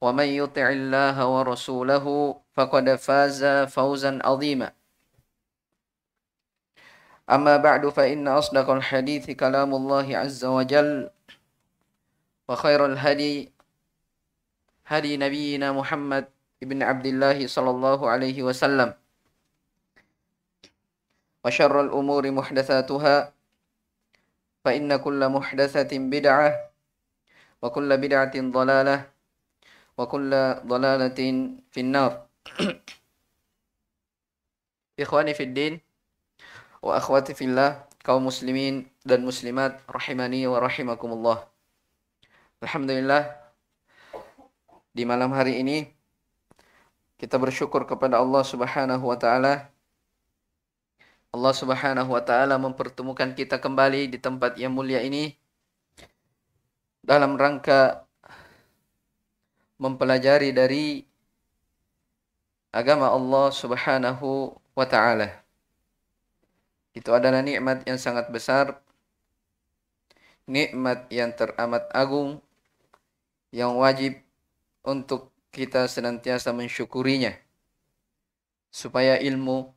ومن يطع الله ورسوله فقد فاز فوزا عظيما. أما بعد فإن أصدق الحديث كلام الله عز وجل. وخير الهدي هدي نبينا محمد بن عبد الله صلى الله عليه وسلم. وشر الأمور محدثاتها. فإن كل محدثة بدعة وكل بدعة ضلالة. وكل ضلالة في النار إخواني في الدين وأخواتي في الله kaum muslimin dan muslimat rahimani wa rahimakumullah. Alhamdulillah di malam hari ini kita bersyukur kepada Allah Subhanahu wa taala. Allah Subhanahu wa taala mempertemukan kita kembali di tempat yang mulia ini dalam rangka mempelajari dari agama Allah Subhanahu wa taala. Itu adalah nikmat yang sangat besar, nikmat yang teramat agung yang wajib untuk kita senantiasa mensyukurinya supaya ilmu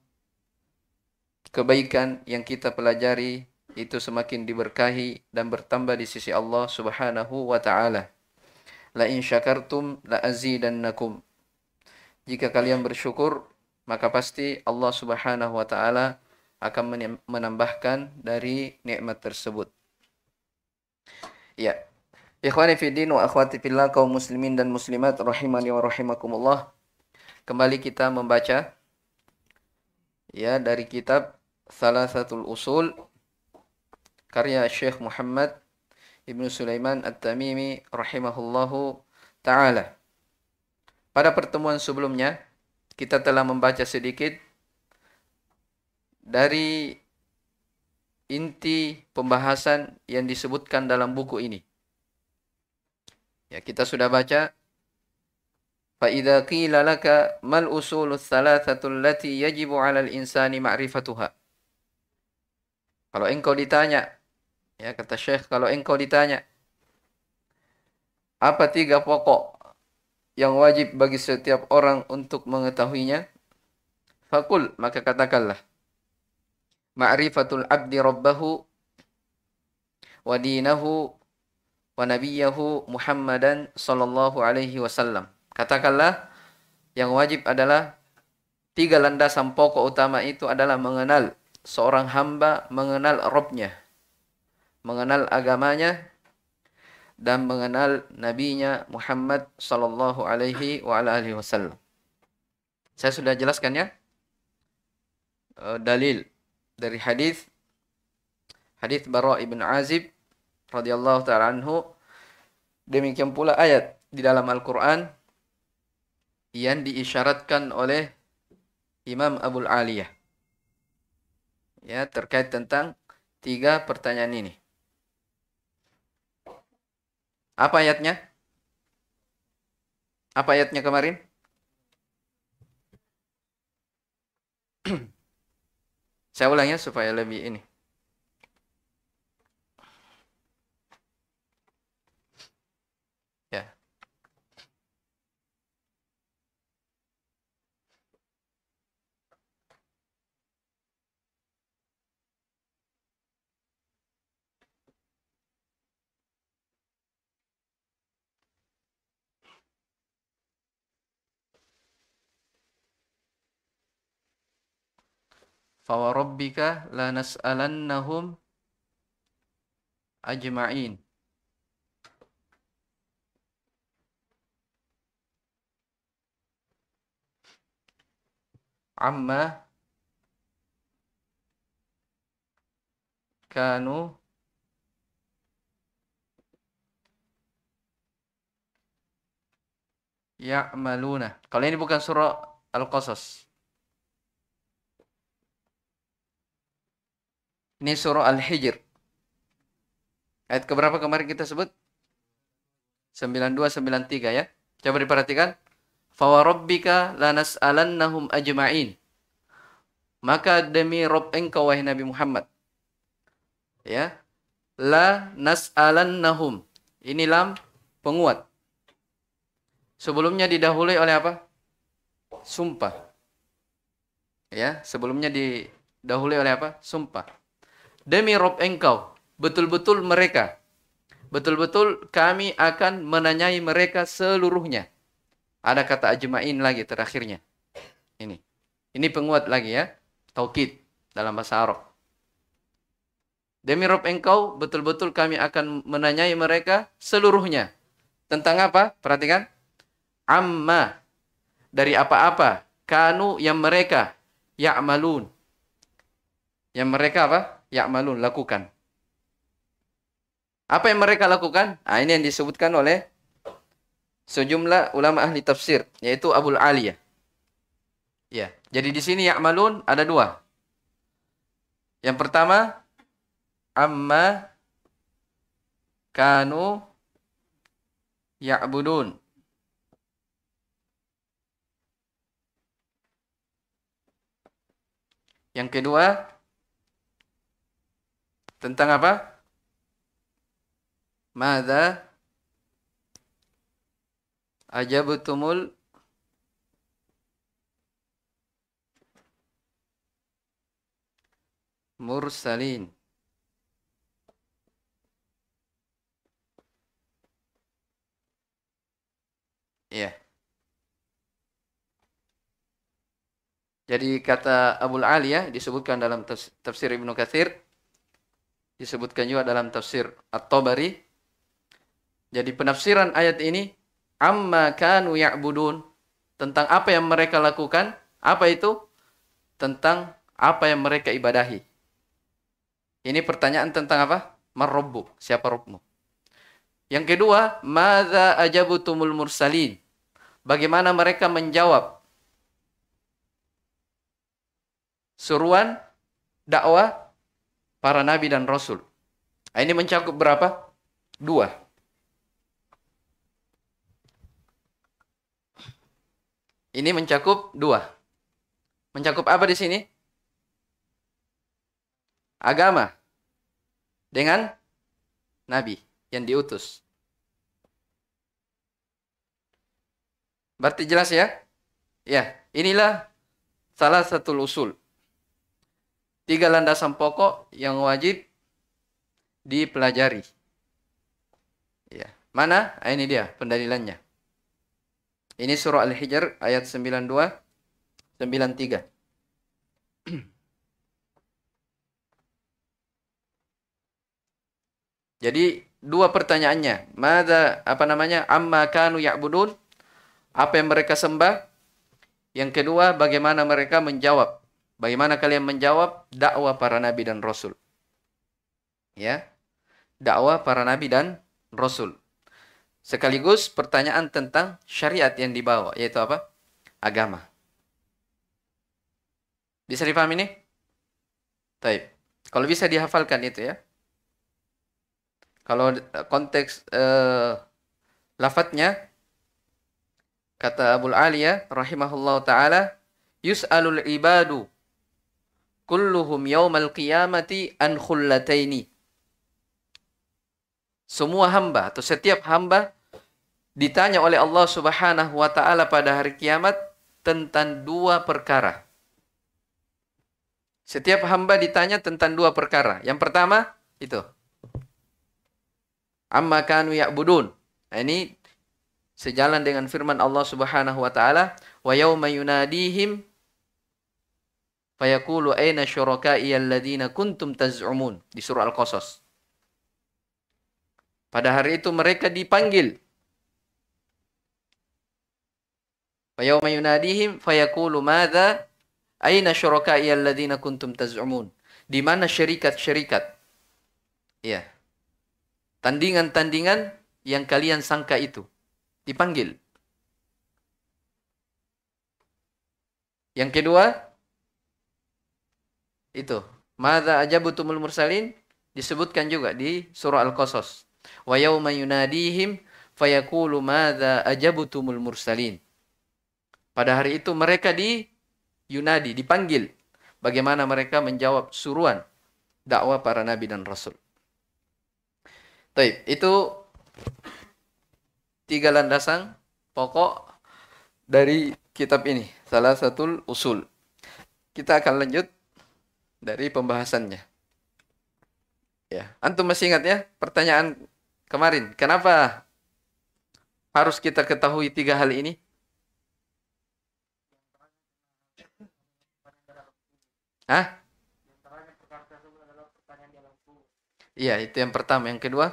kebaikan yang kita pelajari itu semakin diberkahi dan bertambah di sisi Allah Subhanahu wa taala. La in syakartum la azidannakum. Jika kalian bersyukur, maka pasti Allah Subhanahu wa taala akan menambahkan dari nikmat tersebut. Ya. Ikhwani fi din wa akhwati fillah kaum muslimin dan muslimat rahimani wa rahimakumullah. Kembali kita membaca ya dari kitab Salasatul Usul karya Syekh Muhammad Ibnu Sulaiman At-Tamimi rahimahullahu taala. Pada pertemuan sebelumnya kita telah membaca sedikit dari inti pembahasan yang disebutkan dalam buku ini. Ya, kita sudah baca فَإِذَا قِيلَ لَكَ مَا الْأُصُولُ الثَّلَاثَةُ الَّتِي يَجِبُ عَلَى الْإِنسَانِ مَعْرِفَتُهَا Kalau engkau ditanya, ya kata Syekh, kalau engkau ditanya, apa tiga pokok yang wajib bagi setiap orang untuk mengetahuinya? Fakul, maka katakanlah, ma'rifatul abdi rabbahu wa dinahu wa nabiyahu Muhammadan sallallahu alaihi wasallam. Katakanlah yang wajib adalah tiga landasan pokok utama itu adalah mengenal seorang hamba mengenal Robnya, mengenal agamanya dan mengenal nabinya Muhammad sallallahu alaihi wa alihi wasallam. Saya sudah jelaskan ya dalil dari hadis hadis Bara ibn Azib radhiyallahu taala anhu. Demikian pula ayat di dalam Al-Qur'an yang diisyaratkan oleh Imam Abul Aliyah. Ya terkait tentang tiga pertanyaan ini apa ayatnya apa ayatnya kemarin Saya ulang ya supaya lebih ini. Ya. Fawarabbika lanas'alannahum ajma'in. Amma kanu ya'maluna. Kalau ini bukan surah Al-Qasas. Ini surah Al-Hijr. Ayat keberapa kemarin kita sebut? 9293 ya. Coba diperhatikan. Fawarabbika lanas'alannahum ajma'in. Maka demi Rob engkau wahai Nabi Muhammad. Ya. La nas'alannahum. Ini lam penguat. Sebelumnya didahului oleh apa? Sumpah. Ya, sebelumnya didahului oleh apa? Sumpah demi Rob engkau, betul-betul mereka, betul-betul kami akan menanyai mereka seluruhnya. Ada kata ajma'in lagi terakhirnya. Ini. Ini penguat lagi ya. Taukid dalam bahasa Arab. Demi Rob engkau, betul-betul kami akan menanyai mereka seluruhnya. Tentang apa? Perhatikan. Amma. Dari apa-apa. Kanu yang mereka. Ya'malun. Yang mereka apa? Ya'malun, lakukan. Apa yang mereka lakukan? Nah, ini yang disebutkan oleh sejumlah ulama ahli tafsir, yaitu Abul Aliyah. Ya, jadi di sini ya'malun ada dua. Yang pertama, amma kanu ya'budun. Yang kedua, tentang apa? Mada ajabutumul mursalin. Ya. Jadi kata Abul Ali ya disebutkan dalam tafsir Ibnu Katsir disebutkan juga dalam tafsir At-Tabari. Jadi penafsiran ayat ini amma kanu ya'budun tentang apa yang mereka lakukan, apa itu? Tentang apa yang mereka ibadahi. Ini pertanyaan tentang apa? Marrobbu, siapa Robmu? Yang kedua, madza ajabutumul mursalin? Bagaimana mereka menjawab seruan dakwah para nabi dan rasul. Nah, ini mencakup berapa? Dua. Ini mencakup dua. Mencakup apa di sini? Agama. Dengan nabi yang diutus. Berarti jelas ya? Ya, inilah salah satu usul tiga landasan pokok yang wajib dipelajari. Ya. Mana? Ah, ini dia pendalilannya. Ini surah Al-Hijr ayat 92 93. Jadi dua pertanyaannya. Mada apa namanya? Amma kanu ya'budun? Apa yang mereka sembah? Yang kedua, bagaimana mereka menjawab Bagaimana kalian menjawab dakwah para nabi dan rasul? Ya. Dakwah para nabi dan rasul. Sekaligus pertanyaan tentang syariat yang dibawa, yaitu apa? Agama. Bisa dipahami ini? Taib. Kalau bisa dihafalkan itu ya. Kalau konteks uh, lafadznya kata Abu Aliyah rahimahullah taala yus'alul ibadu kulluhum yaumal qiyamati an khullataini. Semua hamba atau setiap hamba ditanya oleh Allah Subhanahu wa taala pada hari kiamat tentang dua perkara. Setiap hamba ditanya tentang dua perkara. Yang pertama itu amma kanu ya'budun. Nah, ini sejalan dengan firman Allah Subhanahu wa taala, "Wa yauma yunadihim fayaqulu aina syuraka'i alladziina kuntum taz'umun" di surah Al-Qasas. Pada hari itu mereka dipanggil. Fa yauma yunadihim fayaqulu madza aina syuraka'i alladziina kuntum taz'umun? Di mana syarikat-syarikat? Ya tandingan-tandingan yang kalian sangka itu. Dipanggil. Yang kedua, itu. Mada ajabutumul mursalin disebutkan juga di surah Al-Qasas. Wa yawma yunadihim fayaqulu madza ajabutumul mursalin. Pada hari itu mereka di yunadi, dipanggil. Bagaimana mereka menjawab suruhan dakwah para nabi dan rasul. Taib, itu tiga landasan pokok dari kitab ini, salah satu usul. Kita akan lanjut dari pembahasannya. Ya, antum masih ingat ya pertanyaan kemarin, kenapa harus kita ketahui tiga hal ini? Hah? Iya, itu yang pertama. Yang kedua,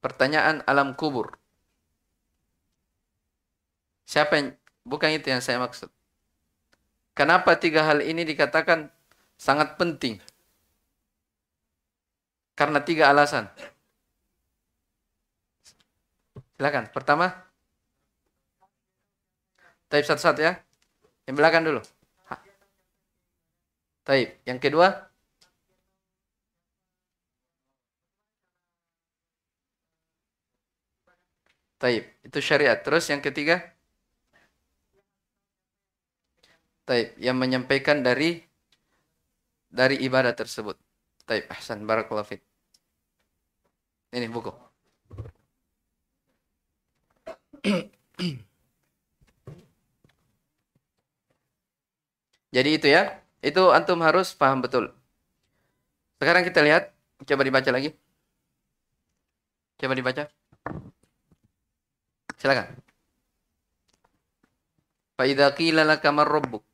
pertanyaan alam kubur. Siapa yang, bukan itu yang saya maksud. Kenapa tiga hal ini dikatakan sangat penting? Karena tiga alasan. Silakan. Pertama, Taib satu-satu ya. Yang belakang dulu. Taib. Yang kedua, Taib. Itu syariat. Terus yang ketiga? Taib. Yang menyampaikan dari dari ibadah tersebut. Taib. Ahsan. Barakallahu fit. Ini buku. Jadi itu ya. Itu antum harus paham betul. Sekarang kita lihat. Coba dibaca lagi. Coba dibaca. Silakan. Fa idza qila laka rabbuk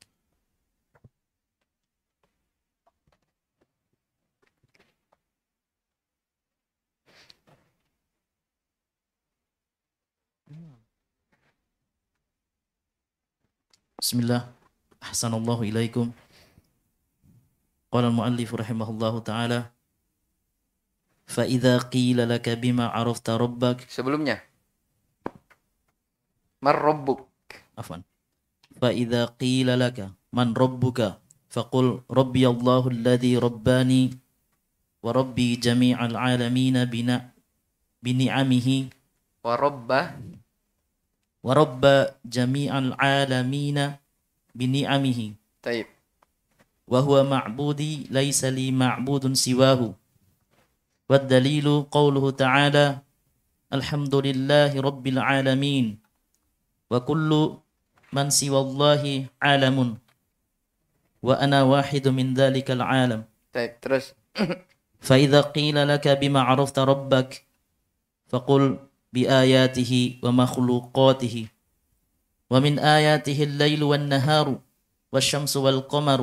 Bismillah. Ahsanallahu ilaikum. Qala al-muallif rahimahullahu taala Fa idza bima arafta rabbak Sebelumnya Man rabbuk? Afwan. Fa idza man rabbuka faqul rabbi Allahu alladhi rabbani wa rabbi jami'al alamin ورب جميع العالمين بنعمه. طيب. وهو معبودي ليس لي معبود سواه. والدليل قوله تعالى الحمد لله رب العالمين. وكل من سوى الله عالم. وأنا واحد من ذلك العالم. طيب ترش فإذا قيل لك بما عرفت ربك فقل بآياته ومخلوقاته. ومن آياته الليل والنهار والشمس والقمر.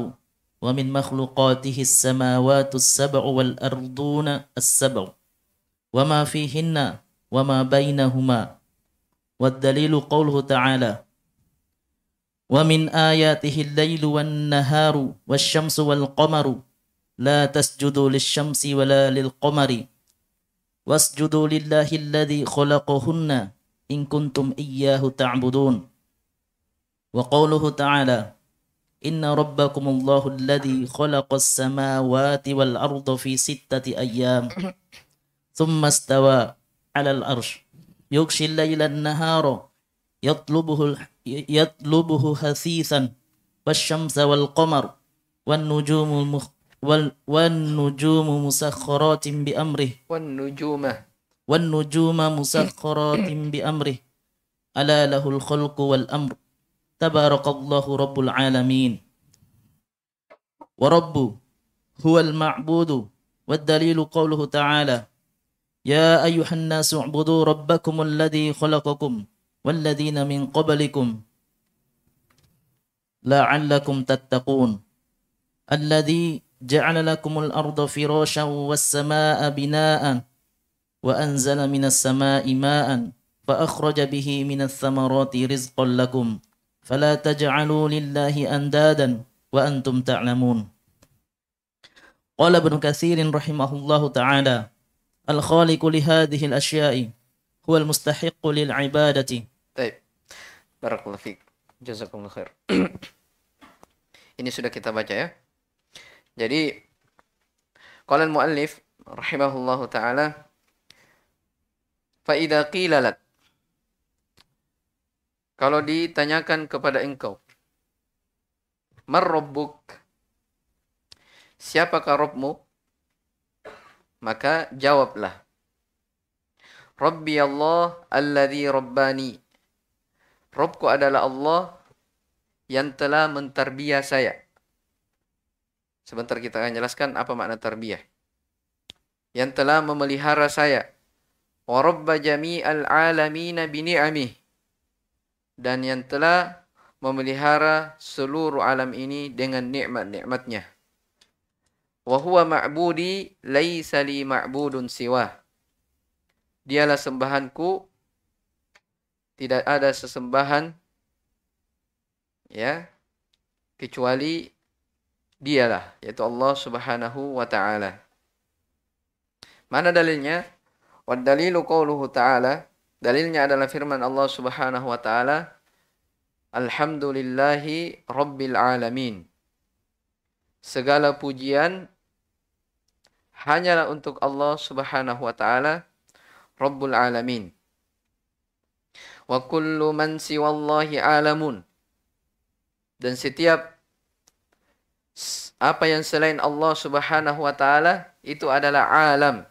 ومن مخلوقاته السماوات السبع والأرضون السبع. وما فيهن وما بينهما. والدليل قوله تعالى ومن آياته الليل والنهار والشمس والقمر. لا تسجدوا للشمس ولا للقمر. واسجدوا لله الذي خلقهن إن كنتم إياه تعبدون. وقوله تعالى إن ربكم الله الذي خلق السماوات والأرض في ستة أيام ثم استوى على الأرش. يغشي الليل النهار يطلبه يطلبه حثيثا والشمس والقمر والنجوم والنجوم مسخرات بأمره. nujuma والنجوم مسخرات بأمره. ألا له الخلق والأمر. تبارك الله رب العالمين. ورب هو المعبود والدليل قوله تعالى يا أيها الناس اعبدوا ربكم الذي خلقكم والذين من قبلكم لعلكم تتقون. الذي جعل لكم الأرض فراشا والسماء بناء وأنزل من السماء ماء فأخرج به من الثمرات رزقا لكم فلا تجعلوا لله أندادا وأنتم تعلمون قال ابن كثير رحمه الله تعالى الخالق لهذه الأشياء هو المستحق للعبادة Baik. Barakallahu fiik. Jazakumullah khair. Ini sudah kita baca ya. Jadi qala al-muallif rahimahullahu taala fa idza qila kalau ditanyakan kepada engkau Mar rabbuk Siapakah Rabbmu? Maka jawablah Rabbi Allah alladhi rabbani Robku adalah Allah yang telah mentarbiyah saya. Sebentar kita akan jelaskan apa makna tarbiyah. Yang telah memelihara saya. Wa rabba jami'al alamina bini'amih. Dan yang telah memelihara seluruh alam ini dengan nikmat-nikmatnya. Wa huwa ma'budi laisa li ma'budun siwah. Dialah sembahanku tidak ada sesembahan ya kecuali dialah yaitu Allah Subhanahu wa taala. Mana dalilnya? Wa dalilu qauluhu ta'ala dalilnya adalah firman Allah Subhanahu wa taala Alhamdulillahi rabbil alamin. Segala pujian hanyalah untuk Allah Subhanahu wa taala Rabbul alamin wa kullu man siwallahi alamun dan setiap apa yang selain Allah Subhanahu wa taala itu adalah alam.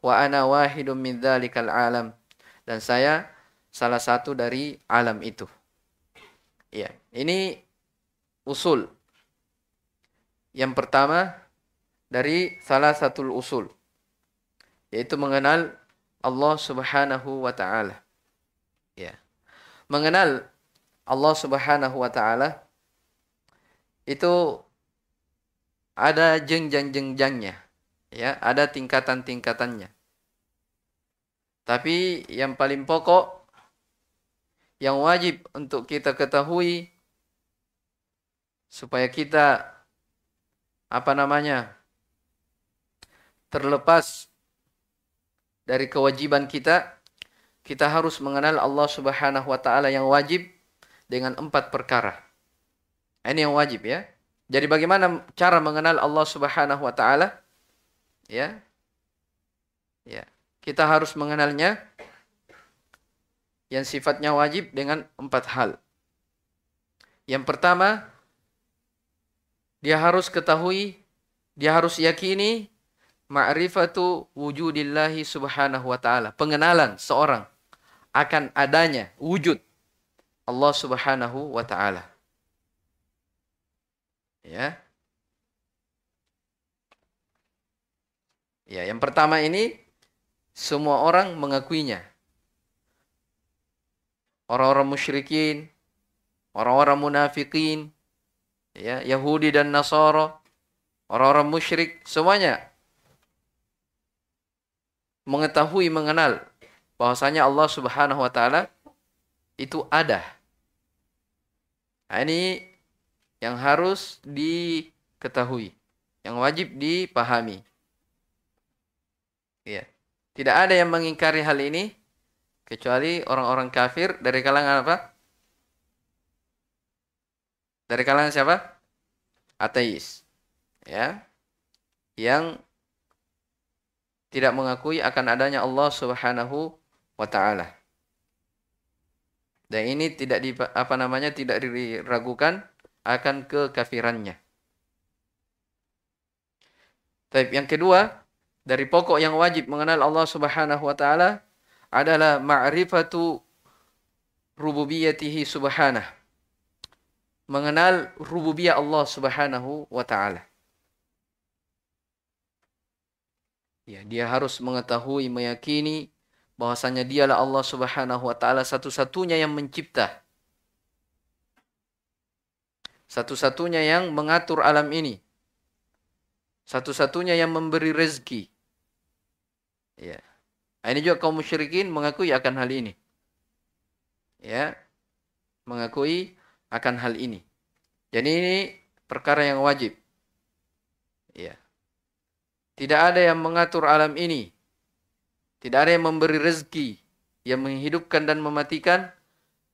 Wa ana wahidun min dzalikal alam. Dan saya salah satu dari alam itu. Ya ini usul. Yang pertama dari salah satu usul yaitu mengenal Allah Subhanahu wa taala. Ya mengenal Allah Subhanahu wa taala itu ada jenjang-jenjangnya ya ada tingkatan-tingkatannya tapi yang paling pokok yang wajib untuk kita ketahui supaya kita apa namanya terlepas dari kewajiban kita kita harus mengenal Allah Subhanahu wa taala yang wajib dengan empat perkara. Ini yang wajib ya. Jadi bagaimana cara mengenal Allah Subhanahu wa taala? Ya. Ya. Kita harus mengenalnya yang sifatnya wajib dengan empat hal. Yang pertama, dia harus ketahui, dia harus yakini ma'rifatu wujudillahi subhanahu wa ta'ala. Pengenalan seorang akan adanya wujud Allah subhanahu wa ta'ala. Ya. Ya, yang pertama ini semua orang mengakuinya. Orang-orang musyrikin, orang-orang munafikin, ya, Yahudi dan Nasara, orang-orang musyrik, semuanya mengetahui mengenal bahwasanya Allah Subhanahu wa taala itu ada. Nah, ini yang harus diketahui, yang wajib dipahami. Ya. Tidak ada yang mengingkari hal ini kecuali orang-orang kafir dari kalangan apa? Dari kalangan siapa? Ateis. Ya. Yang tidak mengakui akan adanya Allah Subhanahu wa taala. Dan ini tidak di apa namanya tidak diragukan akan kekafirannya. Tapi yang kedua, dari pokok yang wajib mengenal Allah Subhanahu wa taala adalah ma'rifatu rububiyatihi subhanah. Mengenal rububiyah Allah Subhanahu wa taala. Ya, dia harus mengetahui, meyakini bahwasanya dialah Allah Subhanahu wa taala satu-satunya yang mencipta. Satu-satunya yang mengatur alam ini. Satu-satunya yang memberi rezeki. Ya. Nah, ini juga kaum musyrikin mengakui akan hal ini. Ya. Mengakui akan hal ini. Jadi ini perkara yang wajib. Ya. Tidak ada yang mengatur alam ini. Tidak ada yang memberi rezeki, yang menghidupkan dan mematikan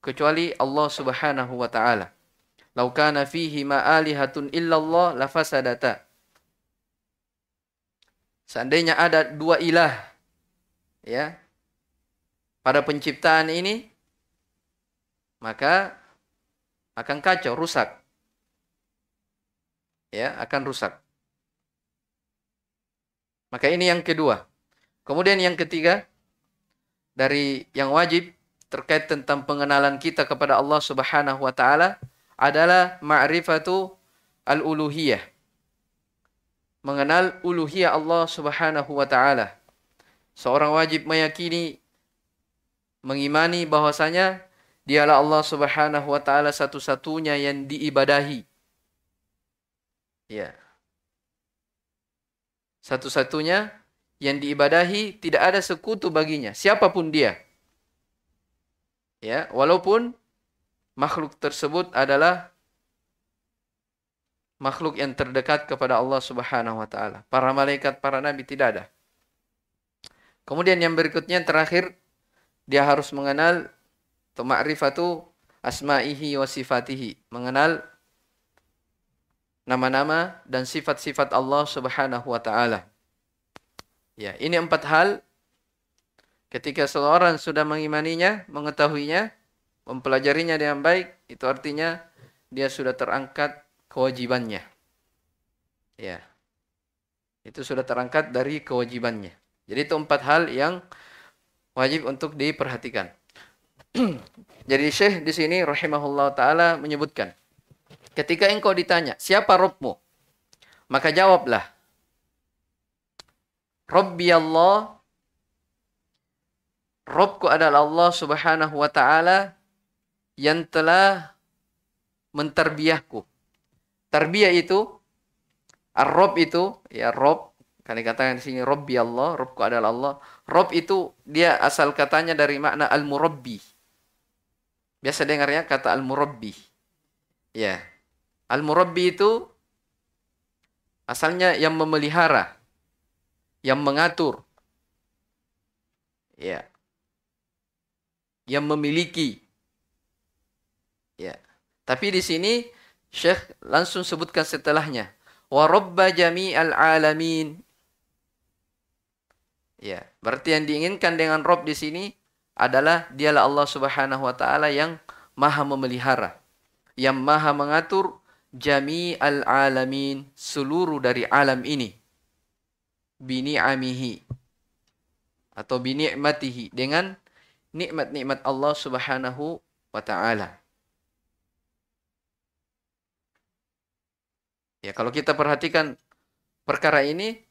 kecuali Allah Subhanahu wa taala. Lau kana fihi ma'alihatun illallah lafasadata. Seandainya ada dua ilah ya pada penciptaan ini maka akan kacau, rusak. Ya, akan rusak. Maka ini yang kedua. Kemudian yang ketiga dari yang wajib terkait tentang pengenalan kita kepada Allah Subhanahu wa taala adalah ma'rifatu al-uluhiyah. Mengenal uluhiyah Allah Subhanahu wa taala. Seorang wajib meyakini mengimani bahwasanya dialah Allah Subhanahu wa taala satu-satunya yang diibadahi. Ya satu-satunya yang diibadahi tidak ada sekutu baginya siapa pun dia ya walaupun makhluk tersebut adalah makhluk yang terdekat kepada Allah Subhanahu wa taala. Para malaikat para nabi tidak ada. Kemudian yang berikutnya terakhir dia harus mengenal ma'rifatu asma'ihi wa sifatihi. Mengenal nama-nama dan sifat-sifat Allah Subhanahu wa taala. Ya, ini empat hal. Ketika seseorang sudah mengimaninya, mengetahuinya, mempelajarinya dengan baik, itu artinya dia sudah terangkat kewajibannya. Ya. Itu sudah terangkat dari kewajibannya. Jadi itu empat hal yang wajib untuk diperhatikan. Jadi Syekh di sini rahimahullah taala menyebutkan Ketika engkau ditanya, siapa Robmu? Maka jawablah, Rabbi Allah, Robku adalah Allah subhanahu wa ta'ala yang telah menterbiahku. Tarbiyah itu, Ar-Rob itu, ya Rob, kan dikatakan di sini Rabbi Allah, Robku adalah Allah. Rob itu dia asal katanya dari makna al-murabbi. Biasa dengarnya kata al-murabbi. Ya, Al-murabbi itu asalnya yang memelihara, yang mengatur, ya, yang memiliki, ya. Tapi di sini Syekh langsung sebutkan setelahnya, wa rabba jami'al alamin. Ya, berarti yang diinginkan dengan Rob di sini adalah dialah Allah Subhanahu wa taala yang maha memelihara, yang maha mengatur, jami al alamin seluruh dari alam ini bini'amihi atau bini'matihi dengan nikmat-nikmat Allah Subhanahu wa taala. Ya, kalau kita perhatikan perkara ini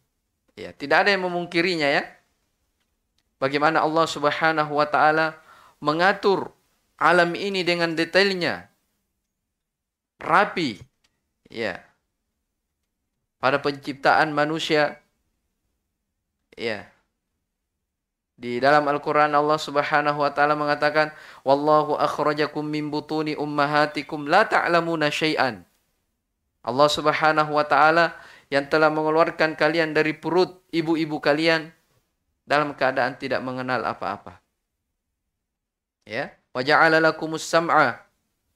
ya tidak ada yang memungkirinya ya. Bagaimana Allah Subhanahu wa taala mengatur alam ini dengan detailnya. Rapi, Ya. Pada penciptaan manusia. Ya. Di dalam Al-Quran Allah subhanahu wa ta'ala mengatakan, Wallahu akhrajakum min butuni ummahatikum la ta'lamuna syai'an. Allah subhanahu wa ta'ala yang telah mengeluarkan kalian dari perut ibu-ibu kalian dalam keadaan tidak mengenal apa-apa. Ya, wa ja'ala lakumus sam'a.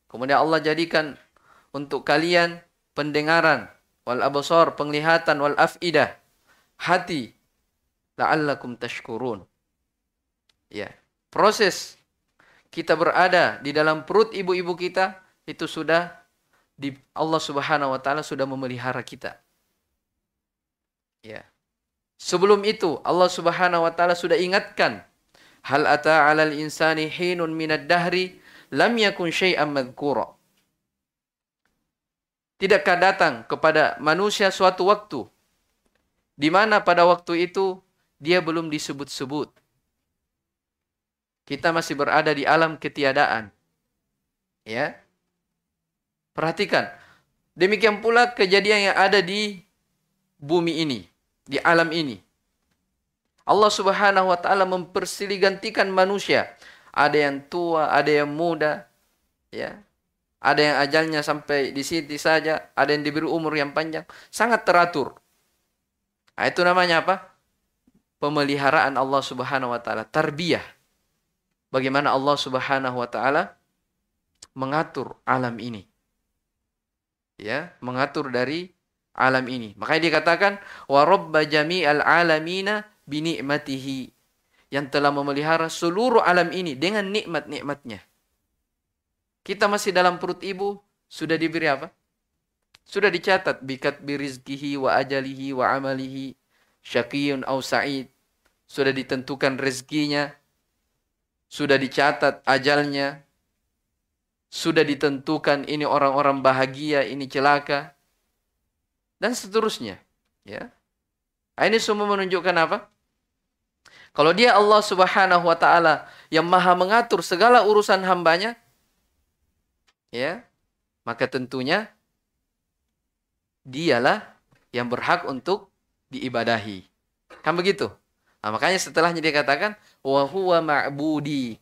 Kemudian Allah jadikan untuk kalian pendengaran, wal absar, penglihatan, wal afidah, hati, la'allakum tashkurun. Ya, proses kita berada di dalam perut ibu-ibu kita itu sudah di Allah Subhanahu wa taala sudah memelihara kita. Ya. Sebelum itu Allah Subhanahu wa taala sudah ingatkan hal ata 'alal insani hinun minad dahri lam yakun syai'an madhkura. Tidakkah datang kepada manusia suatu waktu di mana pada waktu itu dia belum disebut-sebut. Kita masih berada di alam ketiadaan. Ya. Perhatikan. Demikian pula kejadian yang ada di bumi ini, di alam ini. Allah Subhanahu wa taala mempersilih manusia. Ada yang tua, ada yang muda, ya. Ada yang ajalnya sampai di sini saja, ada yang diberi umur yang panjang, sangat teratur. Nah, itu namanya apa? Pemeliharaan Allah Subhanahu wa taala, tarbiyah. Bagaimana Allah Subhanahu wa taala mengatur alam ini. Ya, mengatur dari alam ini. Makanya dikatakan wa rabba jami'al alamina bi ni'matihi yang telah memelihara seluruh alam ini dengan nikmat-nikmatnya. Kita masih dalam perut ibu, sudah diberi apa? Sudah dicatat bikat birizkihi wa ajalihi wa amalihi syakiyun au sa'id. Sudah ditentukan rezekinya. Sudah dicatat ajalnya. Sudah ditentukan ini orang-orang bahagia, ini celaka. Dan seterusnya. Ya. Nah, ini semua menunjukkan apa? Kalau dia Allah subhanahu wa ta'ala yang maha mengatur segala urusan hambanya, ya maka tentunya dialah yang berhak untuk diibadahi. Kan begitu? Nah, makanya setelahnya dia katakan wa huwa ma'budi.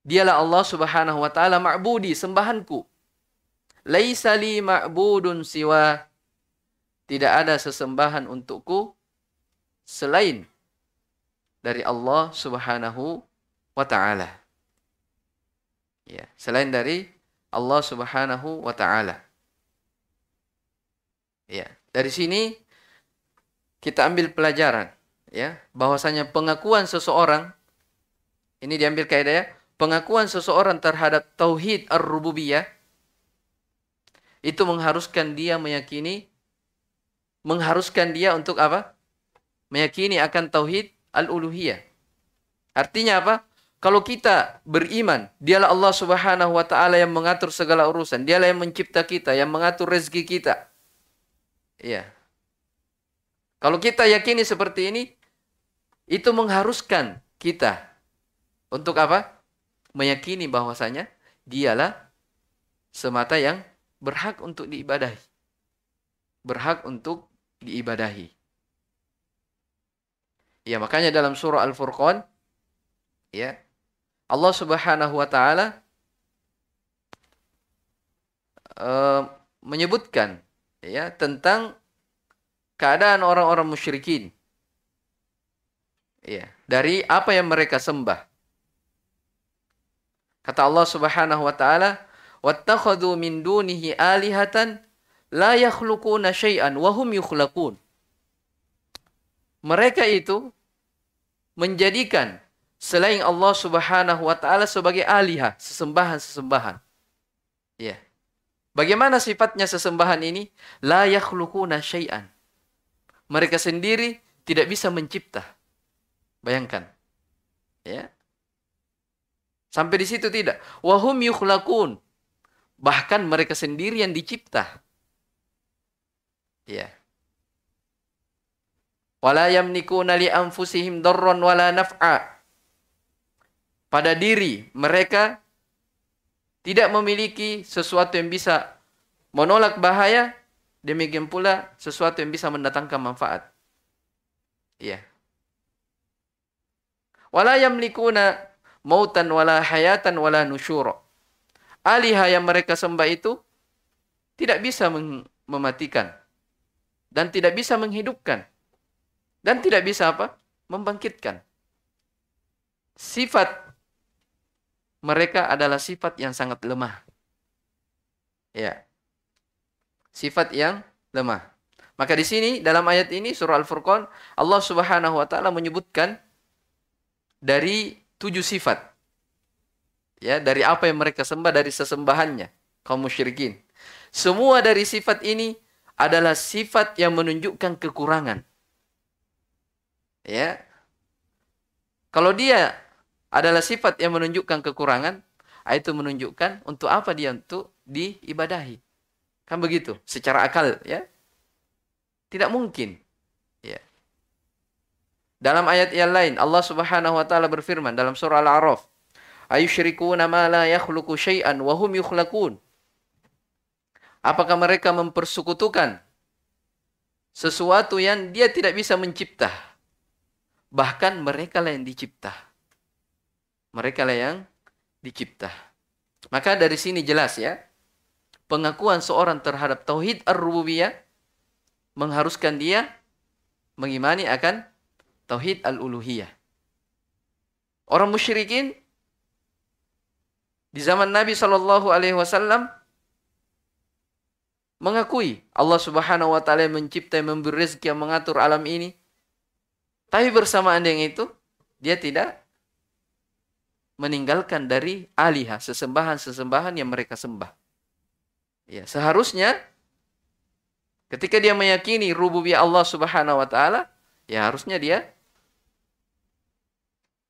Dialah Allah Subhanahu wa taala ma'budi, sembahanku. Laisa li ma'budun siwa. Tidak ada sesembahan untukku selain dari Allah Subhanahu wa taala. Ya, selain dari Allah Subhanahu wa taala. Ya, dari sini kita ambil pelajaran ya, bahwasanya pengakuan seseorang ini diambil kaidah ya, pengakuan seseorang terhadap tauhid ar-rububiyah itu mengharuskan dia meyakini mengharuskan dia untuk apa? Meyakini akan tauhid al-uluhiyah. Artinya apa? Kalau kita beriman, dialah Allah Subhanahu wa taala yang mengatur segala urusan, dialah yang mencipta kita, yang mengatur rezeki kita. Iya. Kalau kita yakini seperti ini, itu mengharuskan kita untuk apa? Meyakini bahwasanya dialah semata yang berhak untuk diibadahi. Berhak untuk diibadahi. Ya, makanya dalam surah Al-Furqan ya, Allah Subhanahu wa taala uh, menyebutkan ya tentang keadaan orang-orang musyrikin. Ya, dari apa yang mereka sembah. Kata Allah Subhanahu wa taala, "Wattakhadhu min dunihi alihatan la yakhluquna syai'an wa hum yukhlaqun." Mereka itu menjadikan selain Allah Subhanahu wa taala sebagai alihah, sesembahan-sesembahan. Ya. Bagaimana sifatnya sesembahan ini? La yakhluquna syai'an. Mereka sendiri tidak bisa mencipta. Bayangkan. Ya. Sampai di situ tidak. Wahum yukhlaqun. Bahkan mereka sendiri yang dicipta. Ya. Wala yamnikuna li anfusihim darran wala naf'a pada diri mereka tidak memiliki sesuatu yang bisa menolak bahaya, demikian pula sesuatu yang bisa mendatangkan manfaat. Iya. Wala yamlikuna mautan wala hayatan wala nusyura. Aliha yang mereka sembah itu tidak bisa mematikan dan tidak bisa menghidupkan dan tidak bisa apa? membangkitkan. Sifat mereka adalah sifat yang sangat lemah. Ya. Sifat yang lemah. Maka di sini dalam ayat ini surah Al-Furqan Allah Subhanahu wa taala menyebutkan dari tujuh sifat. Ya, dari apa yang mereka sembah dari sesembahannya kaum musyrikin. Semua dari sifat ini adalah sifat yang menunjukkan kekurangan. Ya. Kalau dia adalah sifat yang menunjukkan kekurangan, ah, itu menunjukkan untuk apa dia untuk diibadahi. Kan begitu, secara akal ya. Tidak mungkin. Dalam ayat yang lain Allah Subhanahu wa taala berfirman dalam surah Al-A'raf, "Ayusyrikuna ma la yakhluqu syai'an wa hum yukhlaqun?" Apakah mereka mempersekutukan sesuatu yang dia tidak bisa mencipta? Bahkan mereka lah yang dicipta. Mereka lah yang dicipta. Maka dari sini jelas ya, pengakuan seorang terhadap tauhid ar-rububiyah mengharuskan dia mengimani akan tauhid al-uluhiyah. Orang musyrikin di zaman Nabi Shallallahu alaihi wasallam mengakui Allah Subhanahu wa taala mencipta, memberi rezeki, yang mengatur alam ini. Tapi bersamaan dengan itu, dia tidak meninggalkan dari alihah, sesembahan-sesembahan yang mereka sembah. Ya, seharusnya ketika dia meyakini rububiyah Allah Subhanahu wa taala, ya harusnya dia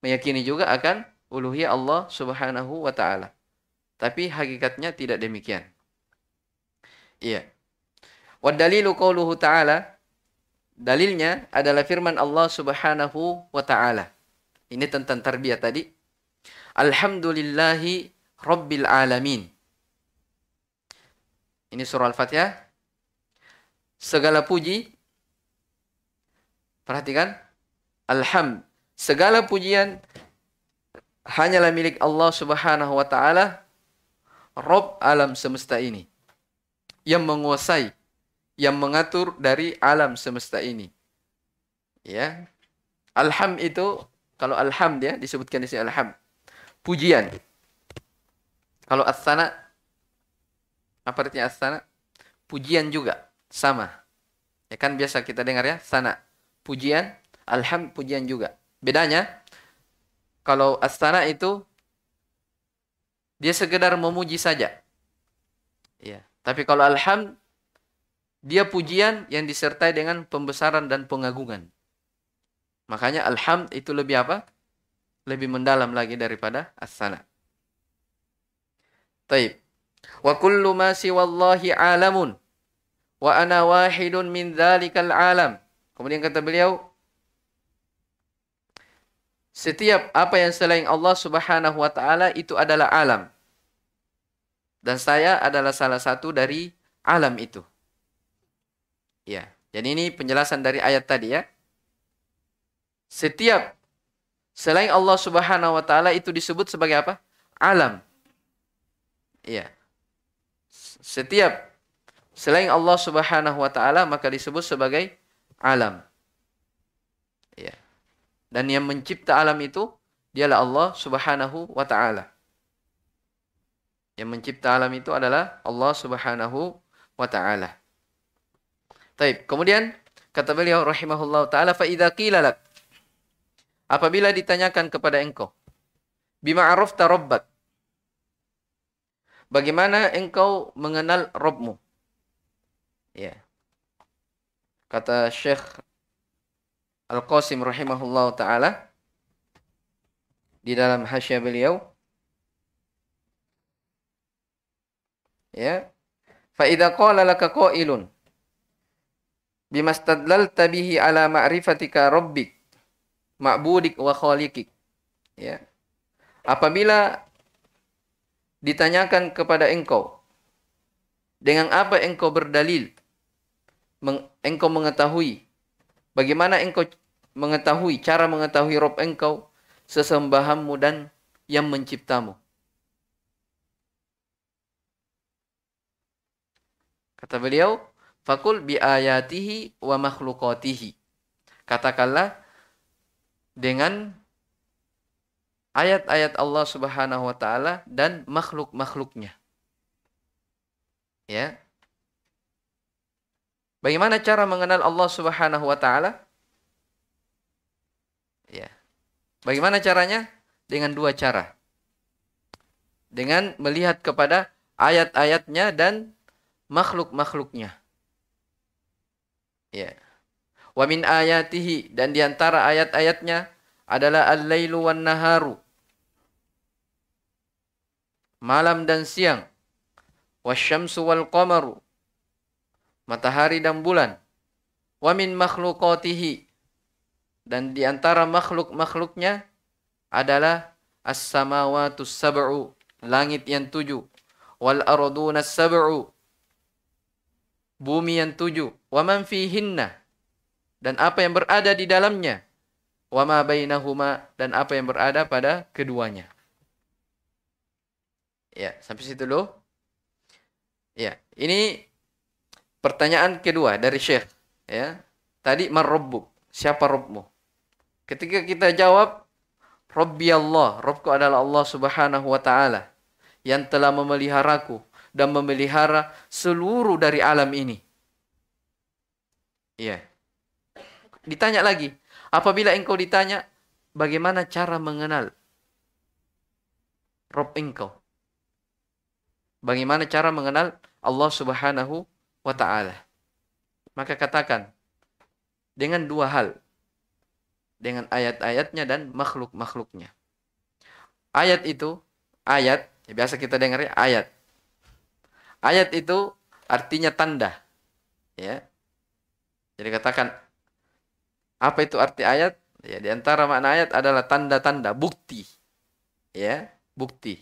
meyakini juga akan uluhiyah Allah Subhanahu wa taala. Tapi hakikatnya tidak demikian. Iya. Wa dalilu qauluhu ta'ala dalilnya adalah firman Allah Subhanahu wa taala. Ini tentang tarbiyah tadi. Alhamdulillahi rabbil alamin. Ini surah Al-Fatihah. Segala puji perhatikan alham segala pujian hanyalah milik Allah Subhanahu wa taala Rob alam semesta ini yang menguasai, yang mengatur dari alam semesta ini. Ya. Alham itu kalau alham dia disebutkan di sini alham. Pujian. Kalau asana apa artinya asana? Pujian juga sama. Ya kan biasa kita dengar ya, sana. Pujian, alham pujian juga. Bedanya kalau asana itu dia sekedar memuji saja. Ya. Tapi kalau alham dia pujian yang disertai dengan pembesaran dan pengagungan. Makanya alham itu lebih apa? Lebih mendalam lagi daripada as-sana. Taib. Wa kullu ma siwallahi alamun. Wa ana wahidun min dhalikal alam. Kemudian kata beliau, setiap apa yang selain Allah Subhanahu wa taala itu adalah alam. Dan saya adalah salah satu dari alam itu. Ya, jadi ini penjelasan dari ayat tadi ya. Setiap selain Allah Subhanahu wa taala itu disebut sebagai apa? Alam. Iya. Setiap selain Allah Subhanahu wa taala maka disebut sebagai alam. Dan yang mencipta alam itu dialah Allah Subhanahu wa taala. Yang mencipta alam itu adalah Allah Subhanahu wa taala. Taib. Kemudian kata beliau rahimahullah taala fa idza apabila ditanyakan kepada engkau bima arafta rabbak bagaimana engkau mengenal Rabbmu ya kata Syekh Al-Qasim rahimahullah taala di dalam hasya beliau. Ya. Fa idza qala laka qailun bimastadlalta bihi ala ma'rifatika rabbik ma'budik wa khaliqik. Ya. Apabila ditanyakan kepada engkau dengan apa engkau berdalil engkau mengetahui bagaimana engkau mengetahui cara mengetahui Rob engkau sesembahanmu dan yang menciptamu Kata beliau, fakul bi ayatihi wa makhlukatihi. Katakanlah dengan ayat-ayat Allah Subhanahu wa taala dan makhluk-makhluknya. Ya. Bagaimana cara mengenal Allah Subhanahu wa taala? Ya. Bagaimana caranya? Dengan dua cara. Dengan melihat kepada ayat-ayatnya dan makhluk-makhluknya. Ya. Wa min ayatihi dan di antara ayat-ayatnya adalah al-lailu wan naharu. Malam dan siang. Wasyamsu wal qamaru. Matahari dan bulan. Wa min makhluqatihi dan di antara makhluk-makhluknya adalah as-samawatus sab'u, langit yang tujuh, wal ardunas sab'u, bumi yang tujuh, wa man fihinna, dan apa yang berada di dalamnya, wa ma bainahuma, dan apa yang berada pada keduanya. Ya, sampai situ dulu. Ya, ini pertanyaan kedua dari Syekh. Ya, tadi marrobbuk, siapa Robmu? Ketika kita jawab, Rabbi Allah, Rabbku adalah Allah subhanahu wa ta'ala yang telah memeliharaku dan memelihara seluruh dari alam ini. Iya. Ditanya lagi, apabila engkau ditanya, bagaimana cara mengenal Rob engkau? Bagaimana cara mengenal Allah subhanahu wa ta'ala? Maka katakan, dengan dua hal dengan ayat-ayatnya dan makhluk-makhluknya. Ayat itu, ayat, ya biasa kita dengar ya, ayat. Ayat itu artinya tanda. Ya. Jadi katakan, apa itu arti ayat? Ya, di antara makna ayat adalah tanda-tanda, bukti. Ya, bukti.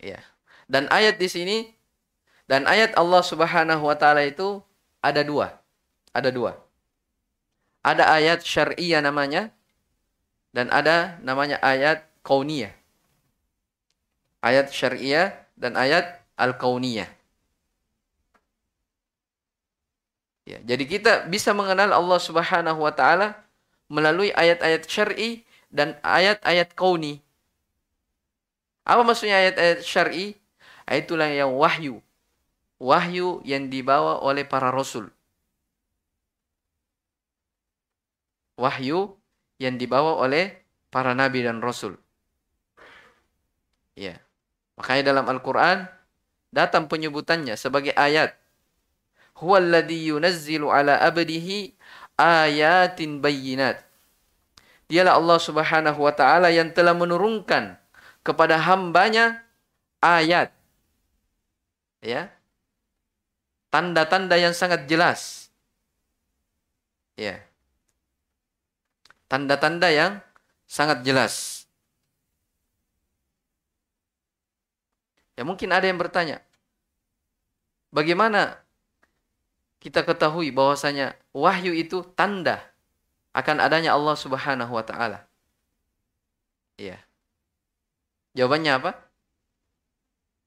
Ya. Dan ayat di sini, dan ayat Allah subhanahu wa ta'ala itu ada dua. Ada dua. Ada ayat syariah namanya dan ada namanya ayat kauniyah. Ayat syariah dan ayat al-kauniyah. Ya, jadi kita bisa mengenal Allah Subhanahu wa taala melalui ayat-ayat syar'i dan ayat-ayat kauni. Apa maksudnya ayat-ayat syar'i? Itulah yang wahyu. Wahyu yang dibawa oleh para rasul. Wahyu yang dibawa oleh para nabi dan rasul. Ya. Makanya dalam Al-Qur'an datang penyebutannya sebagai ayat. Huwallazi yunazzilu ala abdihi ayatin bayyinat. Dialah Allah Subhanahu wa taala yang telah menurunkan kepada hambanya ayat. Ya. Tanda-tanda yang sangat jelas. Ya tanda-tanda yang sangat jelas. Ya mungkin ada yang bertanya, bagaimana kita ketahui bahwasanya wahyu itu tanda akan adanya Allah Subhanahu wa taala? Iya. Jawabannya apa?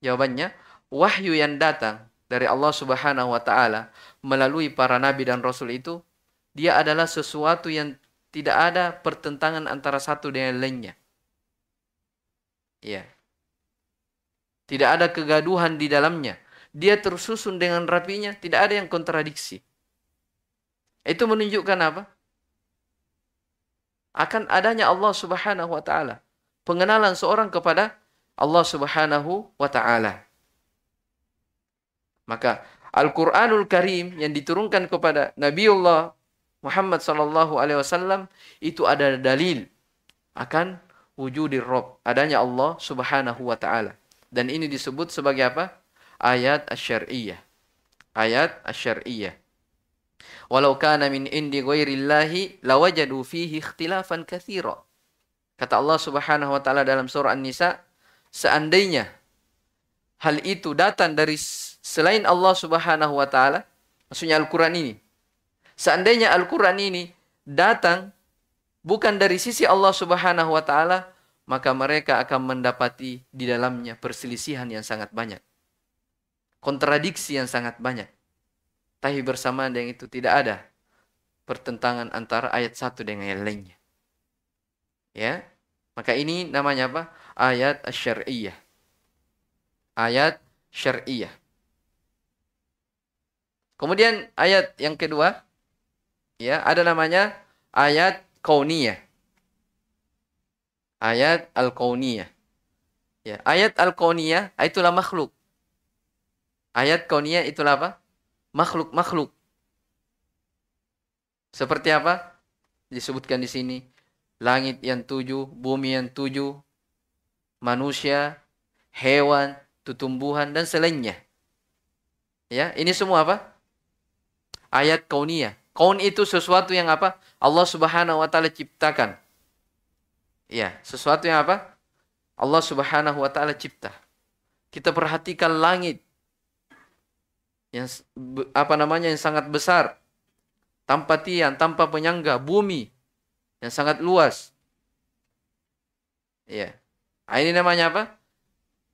Jawabannya wahyu yang datang dari Allah Subhanahu wa taala melalui para nabi dan rasul itu dia adalah sesuatu yang tidak ada pertentangan antara satu dengan lainnya. Ya. Tidak ada kegaduhan di dalamnya. Dia tersusun dengan rapinya, tidak ada yang kontradiksi. Itu menunjukkan apa? Akan adanya Allah Subhanahu wa taala. Pengenalan seorang kepada Allah Subhanahu wa taala. Maka Al-Qur'anul Karim yang diturunkan kepada Nabiullah Muhammad sallallahu alaihi wasallam itu ada dalil akan wujudir Rabb, adanya Allah Subhanahu wa taala. Dan ini disebut sebagai apa? Ayat asy-syar'iyyah. Ayat asy-syar'iyyah. Walau kana min indi ghairillahi lawajadu fihi ikhtilafan katsira. Kata Allah Subhanahu wa taala dalam surah An-Nisa, seandainya hal itu datang dari selain Allah Subhanahu wa taala, maksudnya Al-Qur'an ini, Seandainya Al-Quran ini datang bukan dari sisi Allah Subhanahu wa Ta'ala, maka mereka akan mendapati di dalamnya perselisihan yang sangat banyak, kontradiksi yang sangat banyak. Tapi bersamaan dengan itu tidak ada pertentangan antara ayat satu dengan yang lainnya. Ya, maka ini namanya apa? Ayat syariah. Ayat syariah. Kemudian ayat yang kedua ya ada namanya ayat kauniyah. Ayat al-kauniyah. Ya, ayat al-kauniyah itulah makhluk. Ayat kauniyah itulah apa? Makhluk-makhluk. Seperti apa? Disebutkan di sini. Langit yang tujuh, bumi yang tujuh, manusia, hewan, tumbuhan, dan selainnya. Ya, ini semua apa? Ayat kauniyah. Kaun itu sesuatu yang apa? Allah Subhanahu wa taala ciptakan. Ya, sesuatu yang apa? Allah Subhanahu wa taala cipta. Kita perhatikan langit yang apa namanya yang sangat besar tanpa tiang, tanpa penyangga, bumi yang sangat luas. Ya. Ini namanya apa?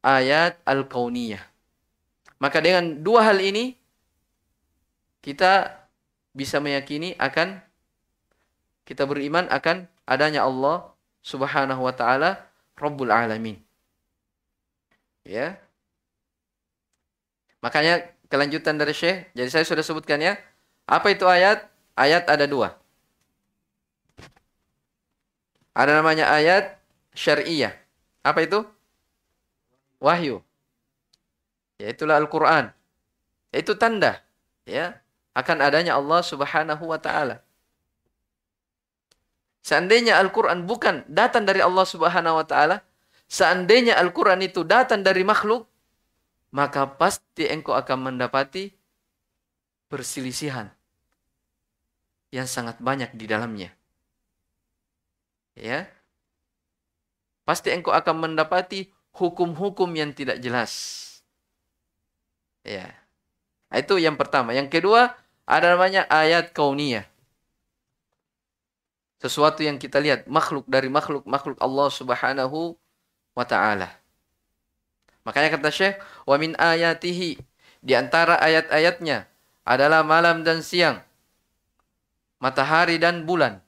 Ayat Al-Kauniyah. Maka dengan dua hal ini kita bisa meyakini akan kita beriman akan adanya Allah Subhanahu wa taala Rabbul Alamin. Ya. Makanya kelanjutan dari Syekh, jadi saya sudah sebutkan ya. Apa itu ayat? Ayat ada dua. Ada namanya ayat syariah. Apa itu? Wahyu. Yaitulah Al-Quran. Itu tanda ya akan adanya Allah Subhanahu wa taala. Seandainya Al-Quran bukan datang dari Allah Subhanahu wa Ta'ala, seandainya Al-Quran itu datang dari makhluk, maka pasti engkau akan mendapati perselisihan yang sangat banyak di dalamnya. Ya. Pasti engkau akan mendapati hukum-hukum yang tidak jelas. Ya. Itu yang pertama. Yang kedua, ada namanya ayat kauniyah. Sesuatu yang kita lihat makhluk dari makhluk makhluk Allah Subhanahu wa taala. Makanya kata Syekh, "Wa min ayatihi" di antara ayat-ayatnya adalah malam dan siang, matahari dan bulan.